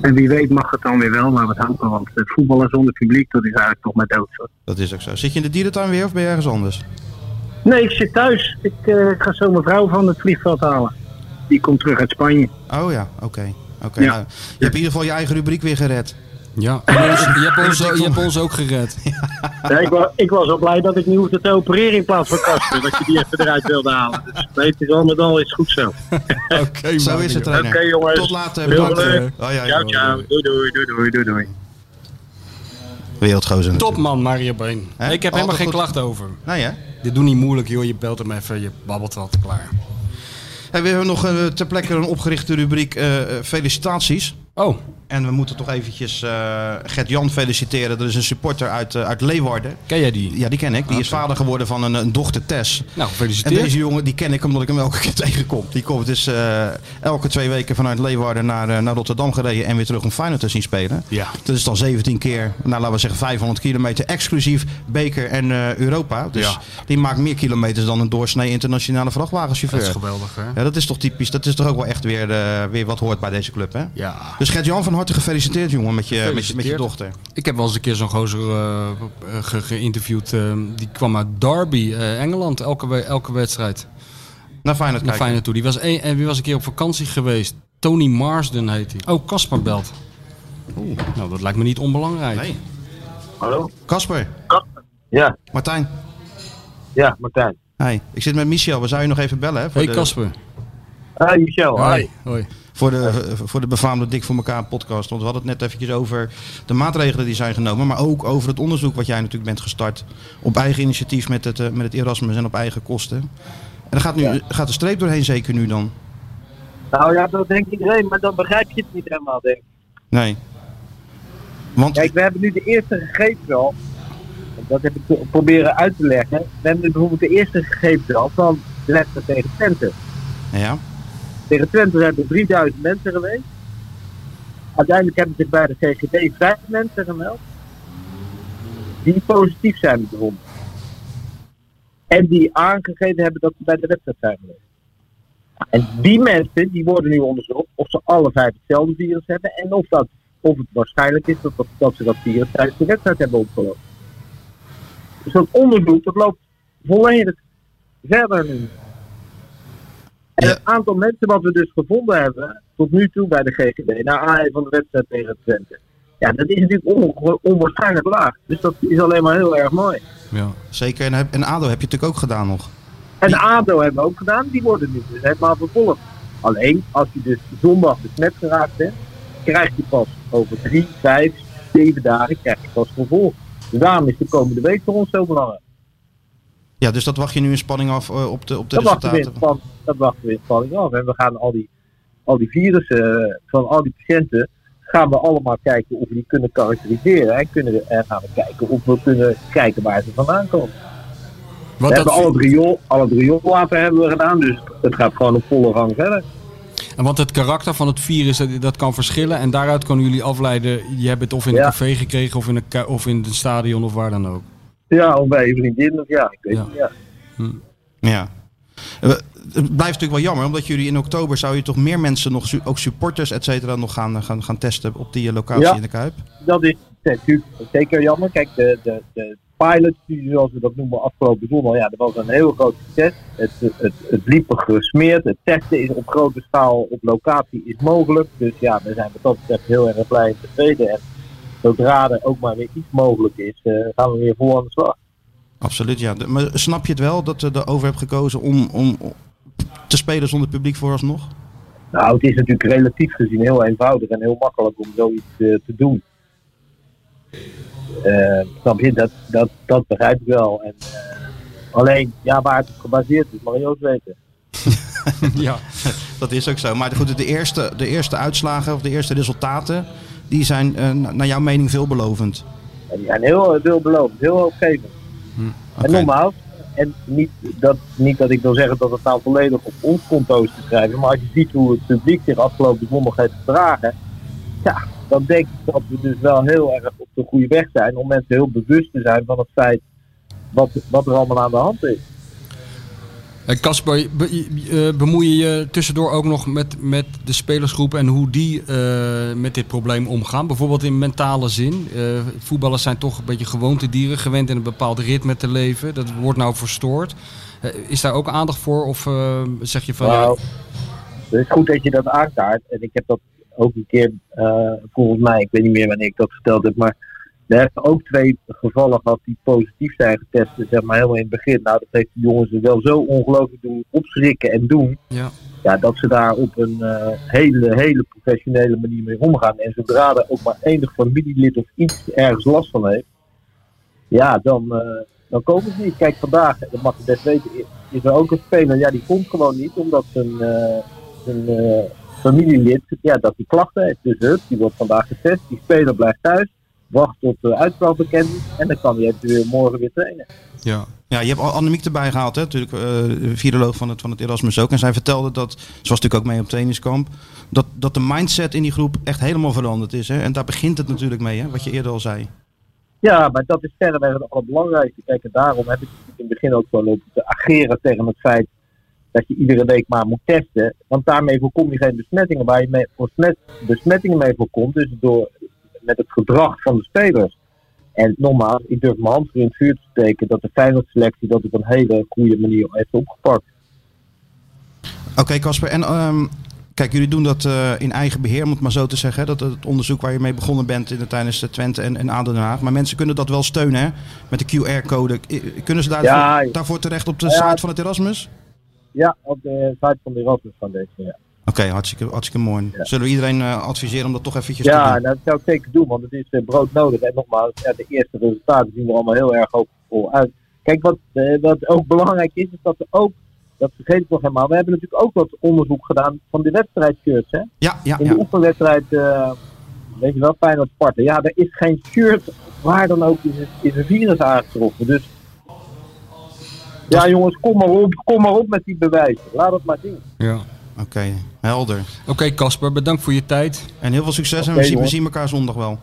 En wie weet mag het dan weer wel, maar wat hopen. Want het voetballen zonder publiek, dat is eigenlijk toch maar dood. Dat is ook zo. Zit je in de dierentuin weer of ben je ergens anders? Nee, ik zit thuis. Ik, uh, ik ga zo mijn vrouw van het vliegveld halen. Die komt terug uit Spanje. Oh ja, oké. Okay. Okay, ja. nou, je hebt in ieder geval je eigen rubriek weer gered. Ja, je, hebt ons, je hebt ons ook gered. Ja, ik, was, ik was al blij dat ik niet hoefde te opereren in plaats van Kasper. dat je die even eruit wilde halen. Dus het is al met al is goed zo. Oké, okay, zo is het Oké okay, jongens. Tot later. Bedankt. Oh, ja, ciao, ciao. Doei, doei, doei, doei, doei, doei. Wereldgozer Topman, Mario Been. Ik heb helemaal geen goed. klacht over. Nee hè? Dit doet niet moeilijk joh, je belt hem even, je babbelt wat, klaar. Hey, we hebben nog uh, ter plekke een opgerichte rubriek uh, felicitaties. Oh. En we moeten toch eventjes uh, Gert-Jan feliciteren. Dat is een supporter uit, uh, uit Leeuwarden. Ken jij die? Ja, die ken ik. Die okay. is vader geworden van een, een, dochter Tess. Nou, gefeliciteerd. En deze jongen, die ken ik omdat ik hem elke keer tegenkom. Die komt dus uh, elke twee weken vanuit Leeuwarden naar, naar Rotterdam gereden en weer terug om Feyenoord te zien spelen. Ja. Dat is dan 17 keer, nou laten we zeggen 500 kilometer, exclusief beker en Europa. Dus ja. die maakt meer kilometers dan een doorsnee internationale vrachtwagenchauffeur. Dat is geweldig, hè? Ja, dat is toch typisch. Dat is toch ook wel echt weer, weer wat hoort bij deze club, hè? Ja. Dus Gert-Jan van harte gefeliciteerd, jongen, met je, met je, met je dochter. Ik heb wel eens een keer zo'n gozer uh, ge geïnterviewd. Uh, die kwam uit Derby, uh, Engeland, elke, elke wedstrijd. Naar Feyenoord Naar Feyenoord toe. Die was, een, en wie was een keer op vakantie geweest. Tony Marsden heet hij. Oh, Casper belt. Oeh. Nou, dat lijkt me niet onbelangrijk. Nee. Hallo? Casper. Casper. Ja. Martijn. Ja, Martijn. Hey, ik zit met Michel. We zou je nog even bellen, hè? Voor hey, Casper. De... Hi, Michel. Hi. Hoi. Voor de, voor de befaamde Dik voor elkaar podcast. Want we hadden het net eventjes over de maatregelen die zijn genomen. Maar ook over het onderzoek wat jij natuurlijk bent gestart. Op eigen initiatief met het, met het Erasmus en op eigen kosten. En er gaat, nu, ja. gaat de streep doorheen zeker nu dan? Nou ja, dat denkt iedereen. Maar dan begrijp je het niet helemaal, denk ik. Nee. Want... Kijk, we hebben nu de eerste gegevens al. Dat heb ik proberen uit te leggen. We hebben bijvoorbeeld de eerste gegevens al van de wedstrijd tegen Twente. Ja. Tegen Twente zijn er 3000 mensen geweest. Uiteindelijk hebben zich bij de GGD vijf mensen gemeld. Die positief zijn bevonden. En die aangegeven hebben dat ze bij de wedstrijd zijn geweest. En die mensen die worden nu onderzocht of ze alle vijf hetzelfde virus hebben en of, dat, of het waarschijnlijk is dat, dat, ze dat virus tijdens de wedstrijd hebben opgelopen. Dus dat onderzoek dat loopt volledig verder nu. En het aantal mensen wat we dus gevonden hebben tot nu toe bij de GGD, naar aanleiding van de wedstrijd tegen Twente. Ja, dat is natuurlijk on- onwaarschijnlijk laag. Dus dat is alleen maar heel erg mooi. Ja. Zeker. En, heb- en ADO heb je natuurlijk ook gedaan nog. En de ADO hebben we ook gedaan, die worden nu dus helemaal vervolgd. Alleen, als je dus zondag besmet geraakt bent, krijg je pas over drie, vijf, zeven dagen krijg je pas vervolg. Dus daarom is de komende week voor ons zo belangrijk. Ja, dus dat wacht je nu in spanning af eh, op de, op de Dat wachten, we in resultaten. span, dat wachten we in spanning af. En we gaan al die, al die virussen eh, van al die patiënten, gaan we allemaal kijken of we die kunnen karakteriseren. En, kunnen we, en gaan we kijken of we kunnen kijken waar ze vandaan komen. Wat we hebben dat, al het riool, al het rioolwater hebben we gedaan, dus het gaat gewoon op volle gang verder. en want het karakter van het virus, dat, dat kan verschillen. En daaruit kunnen jullie afleiden, je hebt het of in een Ja. café gekregen of in een, of in het stadion of waar dan ook. Ja, of bij je vriendin, of ja, ik weet Ja. niet. Ja. Ja. Eh, Het blijft natuurlijk wel jammer, omdat jullie in oktober zou je toch meer mensen, nog, ook supporters, et cetera, nog gaan, gaan, gaan testen op die eh, locatie Ja. in de Kuip. Dat is natuurlijk zeker jammer. Kijk, de, de, de pilotstudie, zoals we dat noemen, afgelopen zondag, ja, dat was een heel groot succes. Het, het, het liep gesmeerd. Het testen is op grote schaal, op locatie is mogelijk. Dus ja, we zijn wat dat betreft heel erg blij en tevreden. En zodra er ook maar weer iets mogelijk is, eh, gaan we weer vol aan de slag. Absoluut, ja. Maar snap je het wel dat je erover hebt gekozen om, om te spelen zonder publiek vooralsnog? Nou, het is natuurlijk relatief gezien heel eenvoudig en heel makkelijk om zoiets eh, te doen. Eh, snap je? Dat, dat, dat begrijp ik wel. En, alleen, ja, waar het op gebaseerd is, mag je ook weten. ja. Dat is ook zo. Maar goed, de eerste, de eerste uitslagen of de eerste resultaten, die zijn eh, na- naar jouw mening veelbelovend. En die zijn heel veelbelovend, heel hoopgevend. Oké. En nogmaals, en niet dat, niet dat ik wil zeggen dat het nou volledig op ons konto is te schrijven, maar als je ziet hoe het publiek zich afgelopen zondag heeft gedragen, ja, dan denk ik dat we dus wel heel erg op de goede weg zijn om mensen heel bewust te zijn van het feit wat, wat er allemaal aan de hand is. Eh, Casper, be- eh, bemoei je je tussendoor ook nog met, met de spelersgroep en hoe die eh, met dit probleem omgaan? Bijvoorbeeld in mentale zin. Eh, voetballers zijn toch een beetje gewoontedieren, gewend in een bepaald ritme te leven. Dat wordt nou verstoord. Eh, is daar ook aandacht voor? Of eh, zeg je van Nou, het is goed dat je dat aankaart. En ik heb dat ook een keer, eh, volgens mij, ik weet niet meer wanneer ik dat verteld heb, maar we hebben ook twee gevallen gehad die positief zijn getest, zeg maar helemaal in het begin. Nou, dat heeft de jongens er wel zo ongelooflijk doen opschrikken en doen. ja. Ja, dat ze daar op een eh, hele, hele professionele manier mee omgaan. En zodra er ook maar enig familielid of iets ergens last van heeft, ja, dan, eh, dan komen ze niet. Kijk, vandaag, dat mag je best weten, is- er ook een speler, ja, die komt gewoon niet, omdat zijn, eh, zijn eh, familielid, ja, dat die klachten heeft. Dus hup, die wordt vandaag getest, die speler blijft thuis, wacht tot de uitslag bekend is en dan kan hij morgen weer trainen. ja. Ja, je hebt Annemiek erbij gehaald, hè? natuurlijk, eh viroloog van het, van het Erasmus ook. En zij vertelde dat, ze was natuurlijk ook mee op trainingskamp, dat, dat de mindset in die groep echt helemaal veranderd is. Hè? En daar begint het natuurlijk mee, hè? wat je eerder al zei. Ja, maar dat is verreweg het allerbelangrijkste. Kijk, en daarom heb ik in het begin ook wel lopen te ageren tegen het feit dat je iedere week maar moet testen. Want daarmee voorkom je geen besmettingen. Waar je mee, besmet, besmettingen mee voorkomt, dus door, met het gedrag van de spelers. En nogmaals, ik durf mijn hand voor in het vuur te steken dat de Feyenoord-selectie dat op een hele goede manier heeft opgepakt. Oké, Casper. En ehm, kijk, jullie doen dat eh, in eigen beheer, om het maar zo te zeggen. Dat het onderzoek waar je mee begonnen bent in de, tijdens de Twente en, en ADO Den Haag. Maar mensen kunnen dat wel steunen, hè? Met de QR-code. Kunnen ze daarvoor, ja. daarvoor terecht op de Ja. site van het Erasmus? Ja, op de site van de Erasmus Foundation, ja. Oké, hartstikke, hartstikke mooi. Ja. Zullen we iedereen eh, adviseren om dat toch eventjes te Ja, doen? dat zou ik zeker doen, want het is eh, broodnodig. En nogmaals, ja, de eerste resultaten zien er allemaal heel erg hoopvol uit. Kijk, wat, eh, wat ook belangrijk is, is dat we ook, dat vergeet ik nog helemaal, we hebben natuurlijk ook wat onderzoek gedaan van de wedstrijdshirts. Hè? Ja, ja, In ja. de oefenwedstrijd, eh, weet je wel, Feyenoord Sparta. Ja, er is geen shirt waar dan ook is, het- is een virus aangetroffen. Dus ja, jongens, kom maar op, kom maar op met die bewijzen. Laat het maar zien. ja. Oké, helder. Oké Casper, bedankt voor je tijd. En heel veel succes en we, zien, we zien elkaar zondag wel.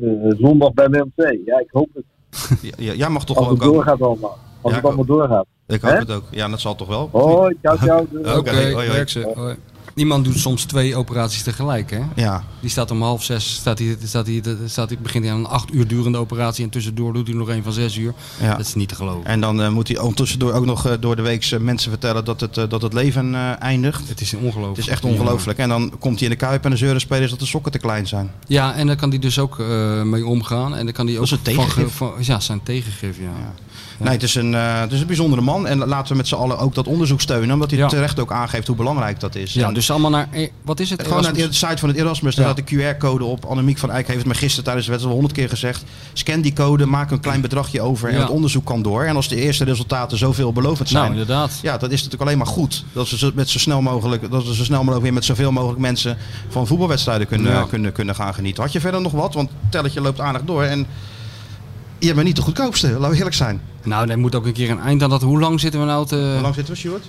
Eh, zondag bij II. Ja, ik hoop het. Ja, jij mag toch Als wel het komen? doorgaat allemaal. Als Ja, het allemaal doorgaat. Ik hoop Hè? het ook. Ja, dat zal toch wel. Hoi, ciao, ciao. Ik hoop het ook. Ja, dat zal toch wel. Hoi, ciao, ciao. Oké, hoi, hoi. Iemand doet soms twee operaties tegelijk, hè? Ja, Die staat om half zes, staat hij, staat hij, staat hij, begint hij aan een acht uur durende operatie en tussendoor doet hij nog een van zes uur. ja. Dat is niet te geloven. En dan eh, moet hij ondertussen ook nog eh, door de week mensen vertellen dat het, eh, dat het leven eindigt. Het is ongelooflijk. Het is echt ongelooflijk. En dan komt hij in de kuip en de zeuren spelers dat de sokken te klein zijn. Ja, en daar kan hij dus ook mee omgaan. En dan kan hij ook is een tegengif. van- ja, zijn tegengif, ja. Nee, het is, een, eh, het is een bijzondere man. En laten we met z'n allen ook dat onderzoek steunen. Omdat hij Ja. terecht ook aangeeft hoe belangrijk dat is. Ja, En dus allemaal naar, eh, wat is het? Gewoon naar Erasmus? de site van het Erasmus, daar staat de QR-code op. Annemiek van Eyck heeft het me gisteren tijdens de wedstrijd al honderd keer gezegd. Scan die code, maak een klein bedragje over en het onderzoek kan door. En als de eerste resultaten zo veelbelovend zijn, Nou, inderdaad. ja, dat is natuurlijk alleen maar goed. Dat we zo, met zo snel mogelijk, dat we zo snel mogelijk weer met zoveel mogelijk mensen van voetbalwedstrijden kunnen, kunnen, kunnen gaan genieten. Had je verder nog wat? Want het telletje loopt aardig door. En je bent niet de goedkoopste, laten we eerlijk zijn. Nou, er moet ook een keer een eind aan dat. Hoe lang zitten we nou te... Hoe lang zitten we, Stuart?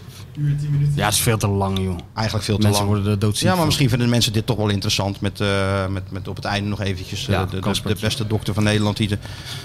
Ja, het is veel te lang, joh. Eigenlijk veel te Mensen lang. worden er doodziek Ja, maar van. misschien vinden mensen dit toch wel interessant. Met, eh, met, met op het einde nog eventjes eh, Ja, de, de, de beste dokter van Nederland. Die de,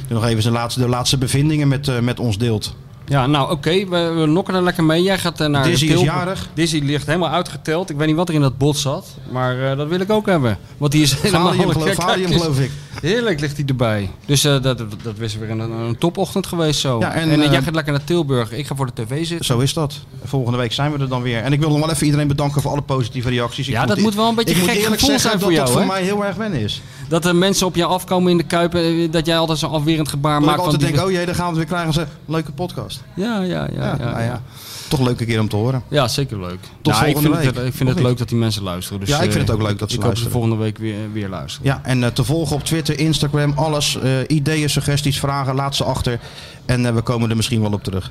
die nog even zijn laatste, de laatste bevindingen met, eh, met ons deelt. Ja, nou oké, we, we nokken er lekker mee. Jij gaat naar Dizzy de is jarig. Dizzy ligt helemaal uitgeteld. Ik weet niet wat er in dat bot zat, maar eh, dat wil ik ook hebben. Want die is helemaal... Valium, geloof, geloof ik. Heerlijk ligt hij erbij. Dus eh, dat, dat is weer een, een topochtend geweest zo. Ja, en, en eh, eh, jij gaat lekker naar Tilburg. Ik ga voor de tv zitten. Zo is dat. Volgende week zijn we er dan weer. En ik wil nog wel even iedereen bedanken voor alle positieve reacties. Ik Ja, moet dat moet wel een beetje ik moet gek eerlijk gevoel zeggen zijn voor dat jou, het voor mij heel erg wennen is. Dat er mensen op je afkomen in de Kuip. eh, Dat jij altijd zo'n afwerend gebaar Dat ik maakt. altijd van denk, die- oh jee, dan gaan we het weer krijgen. Ze leuke podcast. Ja, ja, ja. ja, nou ja. Toch een leuke keer om te horen. Ja, zeker leuk. Tot Nou, ik volgende vind het, week. ik vind Of het niet? leuk dat die mensen luisteren. Dus, Ja, ik vind eh, het ook leuk dat ze ik hoop luisteren. volgende week weer, weer luisteren. Ja, en eh, te volgen op Twitter, Instagram, alles. eh, ideeën, suggesties, vragen, laat ze achter. En eh, we komen er misschien wel op terug.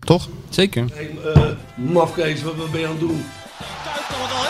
Toch? Zeker. Hey, eh, mafkees, wat, wat ben je aan het doen? Kuit kan het al heel snel doen.